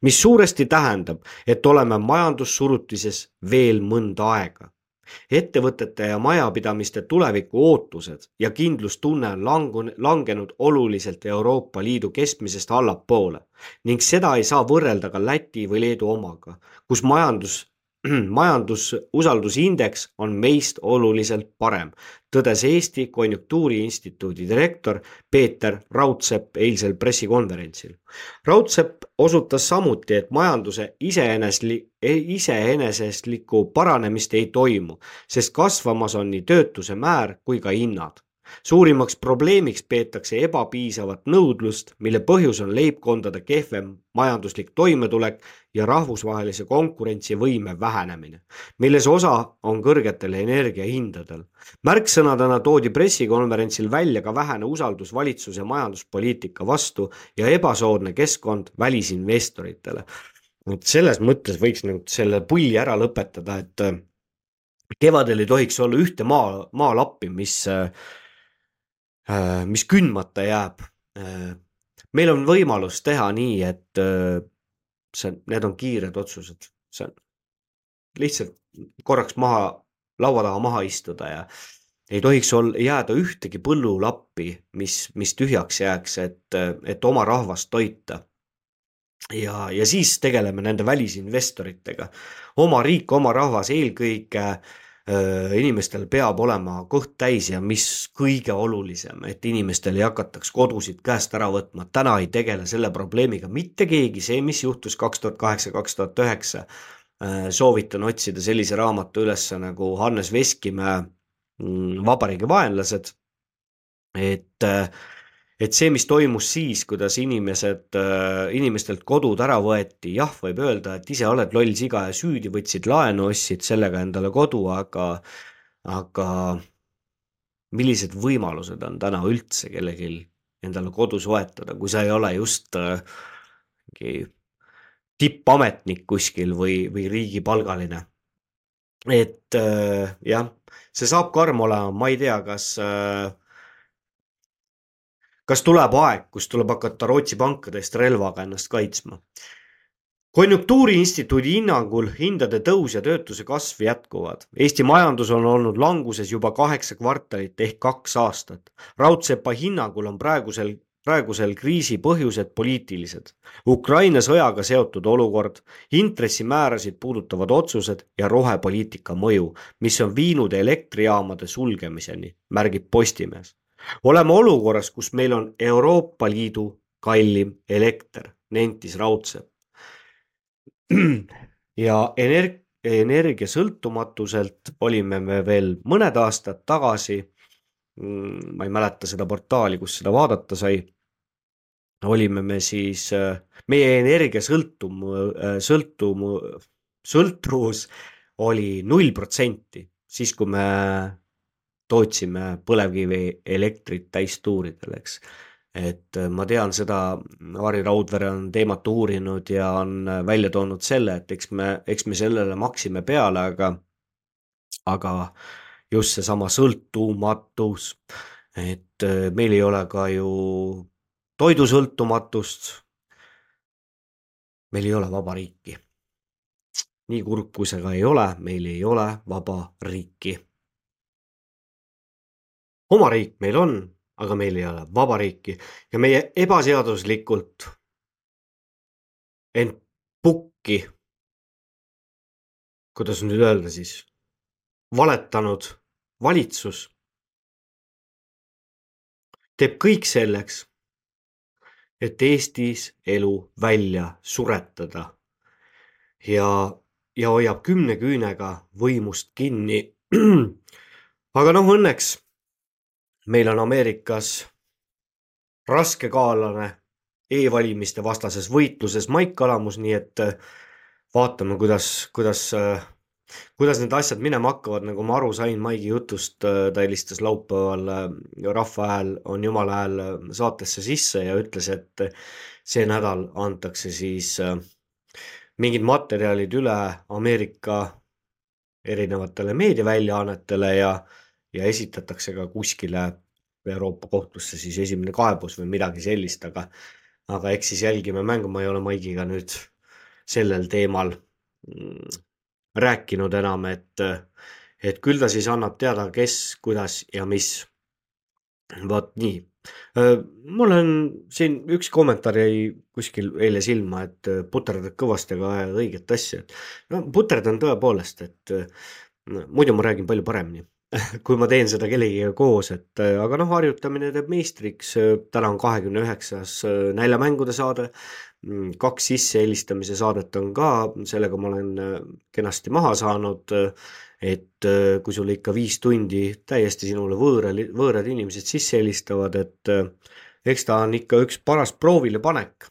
mis suuresti tähendab, et oleme majandussurutises veel mõnda aega ettevõtete ja majapidamiste tuleviku ootused ja kindlustunne on langun, langenud oluliselt Euroopa Liidu keskmisest allapoole ning seda ei saa võrrelda ka Läti või Leedu omaga, kus majandus majandususaldusindeks on meist oluliselt parem, tõdes Eesti Konjunktuuriinstituudi direktor Peeter Raudsepp eilsel pressikonverentsil. Raudsepp osutas samuti, et majanduse iseenesli-, iseenesestlikku paranemist ei toimu, sest kasvamas on nii töötuse määr kui ka hinnad suurimaks probleemiks peetakse ebapiisavat nõudlust, mille põhjus on leibkondade kehvem majanduslik toimetulek ja rahvusvahelise konkurentsivõime vähenemine, milles osa on kõrgetel energiahindadel. märksõnadena toodi pressikonverentsil välja ka vähene usaldus valitsuse majanduspoliitika vastu ja ebasoodne keskkond välisinvestoritele. et selles mõttes võiks nüüd selle pulli ära lõpetada, et kevadel ei tohiks olla ühte maa, maalappi, mis äh, mis kündmata jääb. Äh, meil on võimalus teha nii, et äh, see, need on kiired otsused, see on lihtsalt korraks maha, laua taha maha istuda ja ei tohiks ol-, jääda ühtegi põllulappi, mis, mis tühjaks jääks, et, et oma rahvast toita. ja, ja siis tegeleme nende välisinvestoritega. oma riik, oma rahvas, eelkõige äh, Äh, inimestel peab olema kõht täis ja mis kõige olulisem, et inimestel ei hakataks kodusid käest ära võtma, täna ei tegele selle probleemiga mitte keegi, see, mis juhtus kaks tuhat kaheksa, kaks tuhat üheksa. Äh, soovitan otsida sellise raamatu üles nagu Hannes Veskimäe mm, Vabariigi vaenlased. et äh, et see, mis toimus siis, kuidas inimesed, äh, inimestelt kodud ära võeti, jah, võib öelda, et ise oled loll siga ja süüdi, võtsid laenu, ostsid sellega endale kodu, aga, aga millised võimalused on täna üldse kellelgi endale kodu soetada, kui sa ei ole just äh, mingi tippametnik kuskil või, või riigipalgaline. et äh, jah, see saab karm olema, ma ei tea, kas äh, kas tuleb aeg, kus tuleb hakata Rootsi pankadest relvaga ennast kaitsma? konjunktuuriinstituudi hinnangul hindade tõus ja töötuse kasv jätkuvad. Eesti majandus on olnud languses juba kaheksa kvartalit ehk kaks aastat. raudsepa hinnangul on praegusel praegusel kriisi põhjused poliitilised. Ukraina sõjaga seotud olukord, intressimäärasid puudutavad otsused ja rohepoliitika mõju, mis on viinud elektrijaamade sulgemiseni, märgib Postimees oleme olukorras, kus meil on Euroopa Liidu kallim elekter, nentis Raudsepp. ja energ-, energiasõltumatuselt olime me veel mõned aastad tagasi, mm, ma ei mäleta seda portaali, kus seda vaadata sai, olime me siis, meie energiasõltum-, sõltum-, sõltuvus oli null protsenti, siis kui me tootsime põlevkivielektrit täistuuridel, eks. et äh, ma tean seda, Harri Raudvere on teemat uurinud ja on äh, välja toonud selle, et eks me, eks me sellele maksime peale, aga, aga just seesama sõltumatus, et äh, meil ei ole ka ju toidusõltumatust. meil ei ole vaba riiki. nii kurb, kui see ka ei ole, meil ei ole vaba riiki oma riik meil on, aga meil ei ole vabariiki ja meie ebaseaduslikult ent pukki, kuidas nüüd öelda siis, valetanud valitsus teeb kõik selleks, et Eestis elu välja suretada ja, ja hoiab kümne küünega võimust kinni. aga noh, õnneks meil on Ameerikas raskekaalane e-valimiste vastases võitluses Maik Kalamus, nii et äh, vaatame, kuidas, kuidas, äh, kuidas need asjad minema hakkavad, nagu ma aru sain Maigi jutust, ta helistas laupäeval Rahva Hääl on Jumala hääl saatesse sisse ja ütles, et see nädal antakse siis mingid materjalid üle Ameerika erinevatele meediaväljaannetele ja, ja esitatakse ka kuskile Euroopa kohtusse siis esimene kaebus või midagi sellist, aga, aga eks siis jälgime mängu, ma ei ole Maigiga nüüd sellel teemal mm, rääkinud enam, et, et küll ta siis annab teada, kes, kuidas ja mis. vot nii. mul on siin üks kommentaar jäi kuskil eile silma, et puterdad kõvasti, aga õiget asja, et no puterdan tõepoolest, et muidu ma räägin palju paremini kui ma teen seda kellegiga koos, et äh, aga noh, harjutamine teeb meistriks. täna on kahekümne üheksas äh, näljamängude saade. Mm, kaks sissehelistamise saadet on ka, sellega ma olen äh, kenasti maha saanud. et kui sul ikka viis tundi täiesti sinule võõral, võõrad inimesed sisse helistavad, et eks ta on ikka üks paras proovilepanek.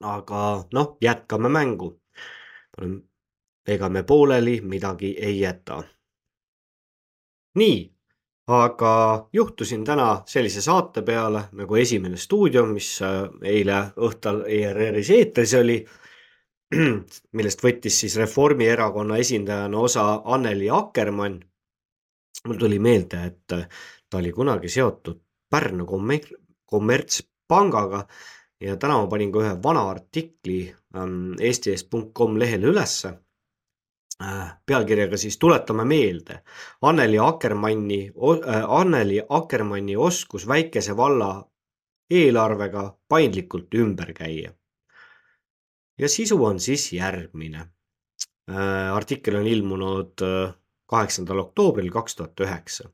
aga noh, jätkame mängu. ega me pooleli midagi ei jäta nii, aga juhtusin täna sellise saate peale nagu Esimene stuudio, mis äh, eile õhtul ERR-is eetris oli, millest võttis siis Reformierakonna esindajana osa Anneli Akkermann. mul tuli meelde, et äh, ta oli kunagi seotud Pärnu kommer-, kommertspangaga ja täna ma panin ka ühe vana artikli ähm, eesti.com lehele ülesse pealkirjaga siis Tuletame meelde Anneli Akkermanni, äh, Anneli Akkermanni oskus väikese valla eelarvega paindlikult ümber käia. ja sisu on siis järgmine. Äh, artikkel on ilmunud kaheksandal oktoobril kaks tuhat üheksa.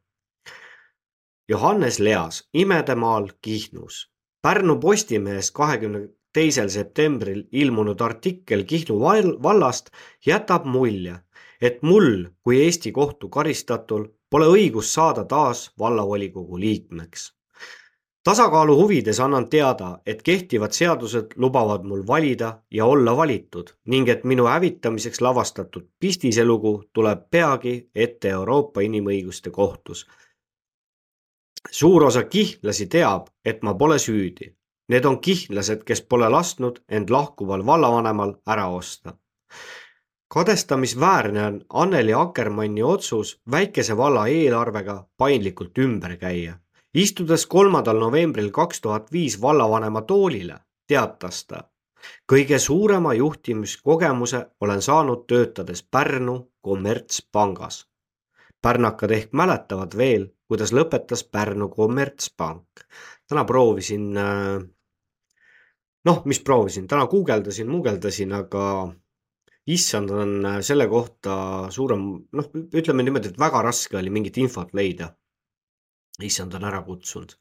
Johannes Leas, Imedemaal, Kihnus. Pärnu Postimehes kahekümne teisel septembril ilmunud artikkel Kihnu vallast jätab mulje, et mul kui Eesti kohtu karistatul pole õigust saada taas vallavolikogu liikmeks. tasakaalu huvides annan teada, et kehtivad seadused lubavad mul valida ja olla valitud ning et minu hävitamiseks lavastatud pistiselugu tuleb peagi ette Euroopa Inimõiguste Kohtus. suur osa kihlasi teab, et ma pole süüdi Need on kihnlased, kes pole lasknud end lahkuval vallavanemal ära osta. kadestamisväärne on Anneli Akkermanni otsus väikese valla eelarvega paindlikult ümber käia. istudes kolmandal novembril kaks tuhat viis vallavanema toolile, teatas ta. kõige suurema juhtimiskogemuse olen saanud töötades Pärnu kommertspangas. pärnakad ehk mäletavad veel, kuidas lõpetas Pärnu kommertspank. täna proovisin äh, noh, mis proovisin, täna guugeldasin, muugeldasin, aga issand, on äh, selle kohta suurem, noh, ütleme niimoodi, et väga raske oli mingit infot leida. issand on ära kutsunud.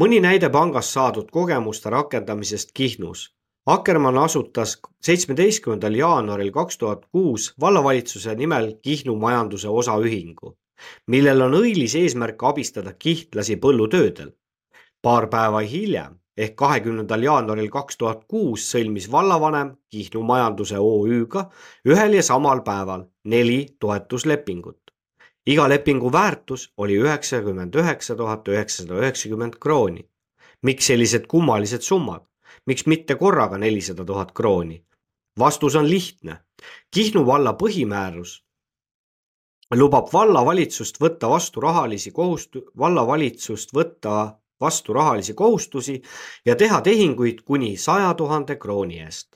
mõni näide pangast saadud kogemuste rakendamisest Kihnus. Akkermann asutas seitsmeteistkümnendal jaanuaril kaks tuhat kuus vallavalitsuse nimel Kihnu majanduse osaühingu, millel on õilis eesmärk abistada kihtlasi põllutöödel. paar päeva hiljem ehk kahekümnendal jaanuaril kaks tuhat kuus sõlmis vallavanem Kihnu Majanduse OÜ-ga ühel ja samal päeval neli toetuslepingut. iga lepingu väärtus oli üheksakümmend üheksa tuhat üheksasada üheksakümmend krooni. miks sellised kummalised summad? miks mitte korraga nelisada tuhat krooni? vastus on lihtne. Kihnu valla põhimäärus lubab vallavalitsust võtta vastu rahalisi kohustu-, vallavalitsust võtta vastu rahalisi kohustusi ja teha tehinguid kuni saja tuhande krooni eest.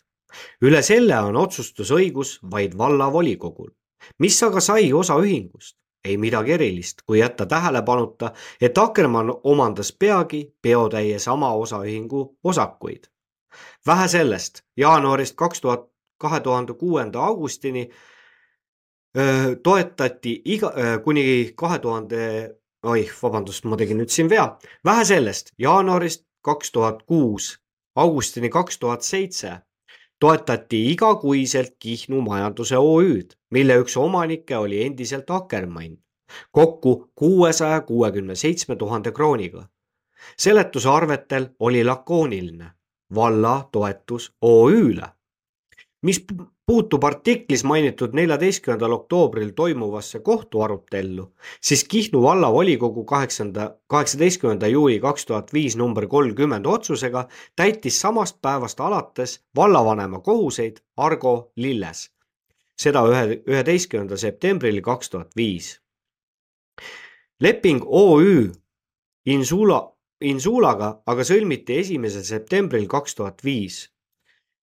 üle selle on otsustusõigus vaid vallavolikogul. mis aga sai osaühingust? ei midagi erilist, kui jätta tähelepanuta, et Akkermann omandas peagi peotäie sama osaühingu osakuid. vähe sellest, jaanuarist kaks tuhat, kahe tuhande kuuenda augustini öö, toetati iga, kuni kahe tuhande oih, vabandust, ma tegin nüüd siin vea. vähe sellest, jaanuarist kaks tuhat kuus augustini kaks tuhat seitse toetati igakuiselt Kihnu Majanduse OÜ-d, mille üks omanikke oli endiselt Akkermann. kokku kuuesaja kuuekümne seitsme tuhande krooniga. seletuse arvetel oli lakooniline valla toetus OÜ-le. mis puutub artiklis mainitud neljateistkümnendal oktoobril toimuvasse kohtuarutellu, siis Kihnu vallavolikogu kaheksanda, kaheksateistkümnenda juuli kaks tuhat viis number kolmkümmend otsusega täitis samast päevast alates vallavanema kohuseid Argo Lilles. seda ühe, üheteistkümnendal septembril kaks tuhat viis. leping OÜ Insula, Insulaga aga sõlmiti esimesel septembril kaks tuhat viis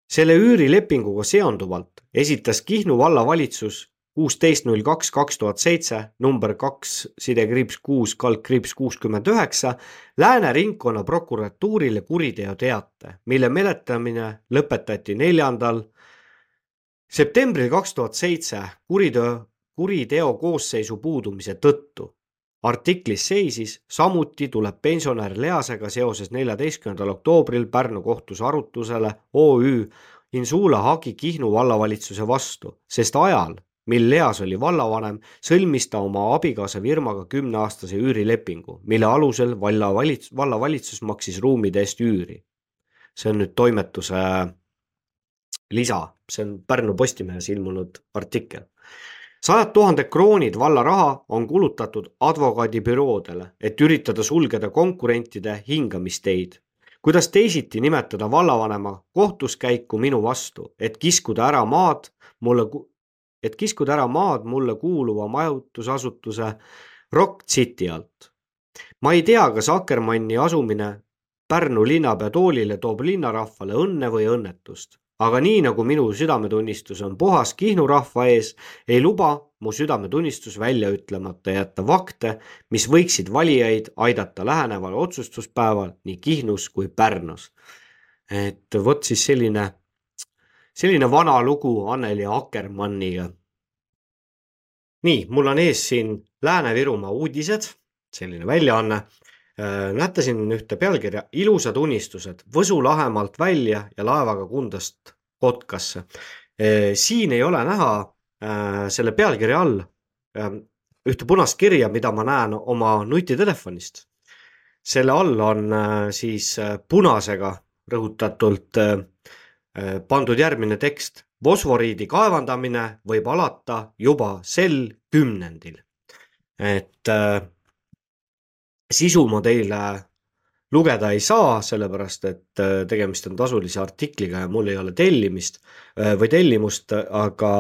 selle üürilepinguga seonduvalt esitas Kihnu vallavalitsus kuusteist null kaks kaks tuhat seitse number kaks sidekriips kuus kaldkriips kuuskümmend üheksa Lääne ringkonna prokuratuurile kuriteoteate, mille menetlemine lõpetati neljandal septembril kaks tuhat seitse kuriteo, kuriteo koosseisu puudumise tõttu artiklis seisis, samuti tuleb pensionär Leasega seoses neljateistkümnendal oktoobril Pärnu kohtus arutusele OÜ Insula hagi Kihnu vallavalitsuse vastu, sest ajal, mil Leas oli vallavanem, sõlmis ta oma abikaasa firmaga kümneaastase üürilepingu, mille alusel vallavalits-, vallavalitsus maksis ruumide eest üüri. see on nüüd toimetuse lisa, see on Pärnu Postimehes ilmunud artikkel sajad tuhanded kroonid valla raha on kulutatud advokaadibüroodele, et üritada sulgeda konkurentide hingamisteid. kuidas teisiti nimetada vallavanema kohtuskäiku minu vastu, et kiskuda ära maad mulle, et kiskuda ära maad mulle kuuluva majutusasutuse Rock City alt. ma ei tea, kas Akkermanni asumine Pärnu linnapea toolile toob linnarahvale õnne või õnnetust aga nii nagu minu südametunnistus on puhas Kihnu rahva ees, ei luba mu südametunnistus välja ütlemata jätta fakte, mis võiksid valijaid aidata läheneval otsustuspäeval nii Kihnus kui Pärnus. et vot siis selline, selline vana lugu Anneli Akkermanniga. nii, mul on ees siin Lääne-Virumaa uudised, selline väljaanne Äh, näete siin ühte pealkirja Ilusad unistused Võsu lahemaalt välja ja laevaga Kundast Kotkasse. Äh, siin ei ole näha äh, selle pealkirja all ähm, ühte punast kirja, mida ma näen oma nutitelefonist. selle all on siis punasega rõhutatult pandud järgmine tekst. fosforiidi kaevandamine võib alata juba sel kümnendil. et sisu ma teile lugeda ei saa, sellepärast et äh, tegemist on tasulise artikliga ja mul ei ole tellimist äh, või tellimust, aga,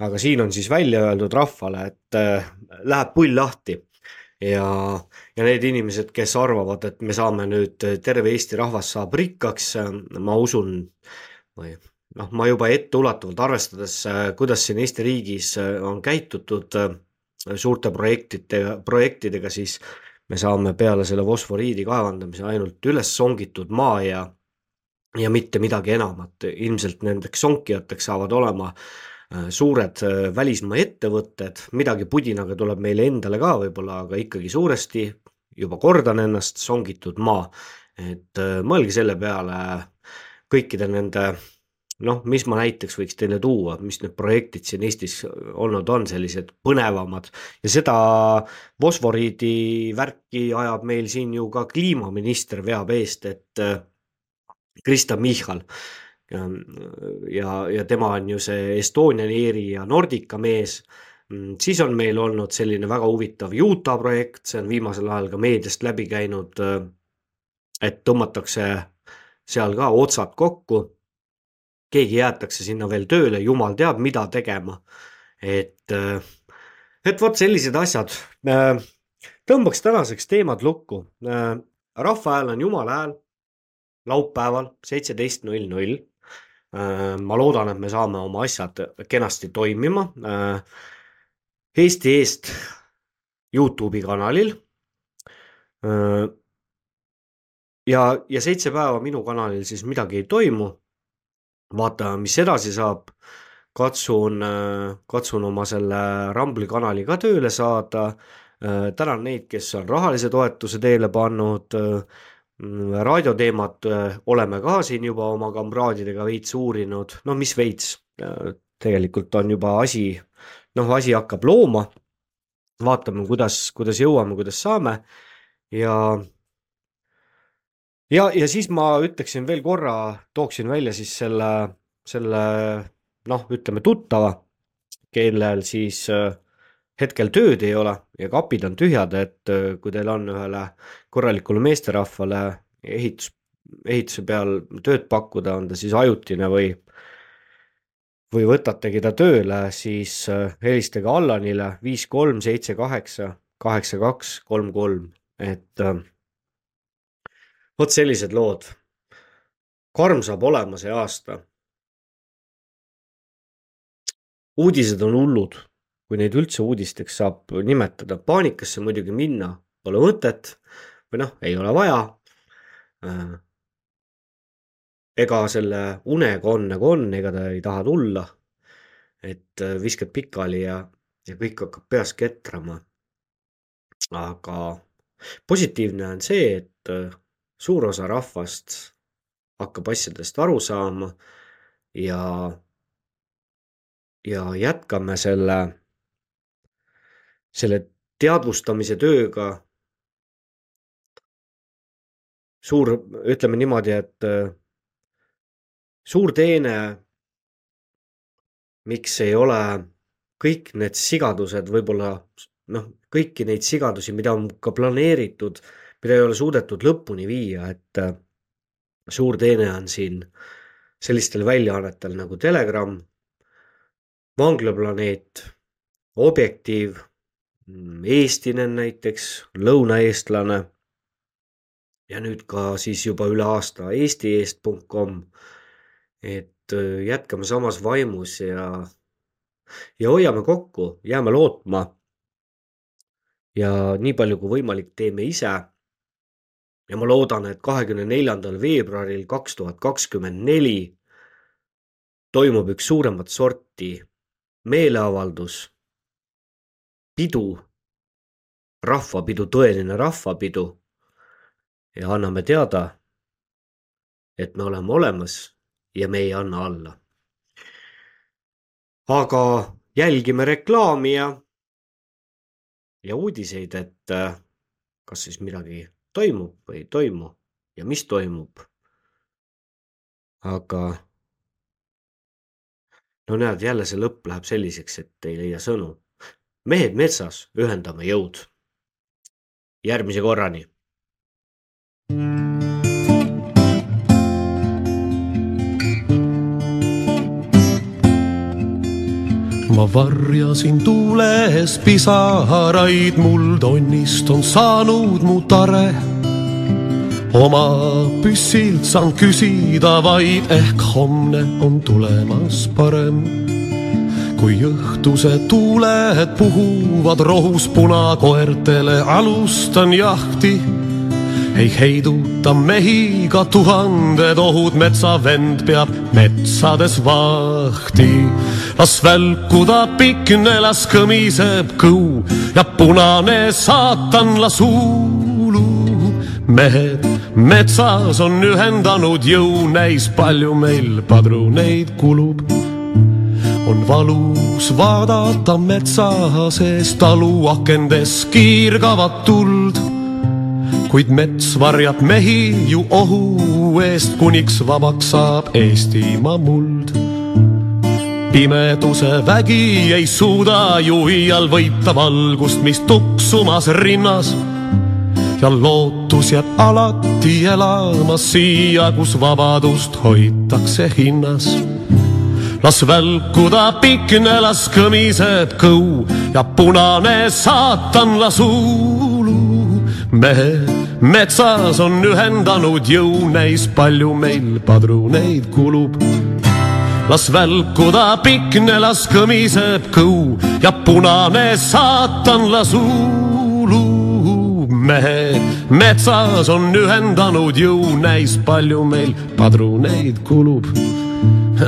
aga siin on siis välja öeldud rahvale, et äh, läheb pull lahti. ja, ja need inimesed, kes arvavad, et me saame nüüd, terve Eesti rahvas saab rikkaks, ma usun või noh, ma juba etteulatuvalt arvestades, kuidas siin Eesti riigis on käitutud suurte projektide, projektidega, siis me saame peale selle fosforiidi kaevandamise ainult üles songitud maa ja, ja mitte midagi enamat. ilmselt nendeks sonkijateks saavad olema äh, suured äh, välismaa ettevõtted, midagi pudinaga tuleb meile endale ka võib-olla, aga ikkagi suuresti, juba kordan ennast, songitud maa. et äh, mõelge selle peale kõikide nende noh, mis ma näiteks võiks teile tuua, mis need projektid siin Eestis olnud on, sellised põnevamad ja seda fosforiidi värki ajab meil siin ju ka kliimaminister veab eest, et äh, Krista Michal. ja, ja tema on ju see Estonian Airi ja Nordica mees mm, siis on meil olnud selline väga huvitav Utah projekt, see on viimasel ajal ka meediast läbi käinud. Äh, et tõmmatakse seal ka otsad kokku keegi jäetakse sinna veel tööle, jumal teab, mida tegema. et, äh, et vot sellised asjad. Äh, tõmbaks tänaseks teemad lukku. Äh, rahva hääl on jumala hääl. laupäeval seitseteist null null. ma loodan, et me saame oma asjad kenasti toimima. Eesti eest Youtube'i kanalil. ja, ja seitse päeva minu kanalil siis midagi ei toimu vaatame, mis edasi saab. katsun, katsun oma selle Rambli kanali ka tööle saada. tänan neid, kes on rahalise toetuse teele pannud. raadioteemat oleme ka siin juba oma kamraadidega veits uurinud, no mis veits, tegelikult on juba asi, noh, asi hakkab looma. vaatame, kuidas, kuidas jõuame, kuidas saame ja ja, ja siis ma ütleksin veel korra, tooksin välja siis selle, selle noh, ütleme tuttava, kellel siis äh, hetkel tööd ei ole ja kapid on tühjad, et äh, kui teil on ühele korralikule meesterahvale ehitus, ehituse peal tööd pakkuda, on ta siis ajutine või, või võtategi ta tööle, siis äh, helistage Allanile viis kolm seitse kaheksa kaheksa kaks kolm kolm, et vot sellised lood. karm saab olema see aasta. uudised on hullud kui neid üldse uudisteks saab nimetada. paanikasse muidugi minna pole mõtet või noh, ei ole vaja. Äh, ega selle unega on nagu on, ega ta ei taha tulla. et äh, viskad pikali ja, ja kõik hakkab peas ketrama. aga positiivne on see, et äh, suur osa rahvast hakkab asjadest aru saama ja, ja jätkame selle selle teadvustamise tööga. Suur, ütleme niimoodi, et äh, suur teene, miks ei ole kõik need sigadused võib-olla noh, kõiki neid sigadusi, mida on ka planeeritud, mida ei ole suudetud lõpuni viia, et äh, suur teene on siin sellistel väljaannetel nagu Telegram, Vanglaplaneet, Objektiiv Mm, eestinen näiteks, lõunaeestlane ja nüüd ka siis juba üle aasta eestieest.com. et äh, jätkame samas vaimus ja, ja hoiame kokku, jääme lootma. ja nii palju kui võimalik, teeme ise. Ja ma loodan, et kahekümne neljandal veebruaril kaks tuhat kakskümmend neli toimub üks suuremat sorti meeleavaldus pidu, rahvapidu, tõeline rahvapidu ja anname teada, et me oleme olemas ja me ei anna alla. aga jälgime reklaami ja, ja uudiseid, et kas siis midagi toimub või ei toimu ja mis toimub. aga no näed, jälle see lõpp läheb selliseks, et ei leia sõnu mehed metsas, ühendame jõud. järgmise korrani. Ma varjasin tuules pisaraid, mul tonnist on saanud mu tare. oma püssilt saan küsida vaid, ehk homne on tulemas parem kui õhtused tuuled puhuvad rohus punakoertele, alustan jahti. ei heiduta mehi ka tuhanded ohud, metsavend peab metsades vahti. Las välkuda pikne, las kõmiseb kõu ja punane saatan las huulu. mehed metsas on ühendanud jõu, näis palju meil padruneid kulub on valus vaadata metsa sees taluakendes kiirgavat tuld. kuid mets varjab mehi ju ohu eest, kuniks vabaks saab Eestimaa muld. Pimeduse vägi ei suuda ju iial võita valgust, mis tuksumas rinnas ja lootus jääb alati elama siia, kus vabadust hoitakse hinnas las välkuda pikne, las kõmiseb kõu ja punane saatan las huulu. mehed metsas on ühendanud jõu, näis palju meil padruneid kulub. Las välkuda pikne, las kõmiseb kõu ja punane saatan las huulu. mehed metsas on ühendanud jõu, näis palju meil padruneid kulub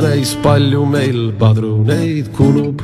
näis palju meil padruneid kulub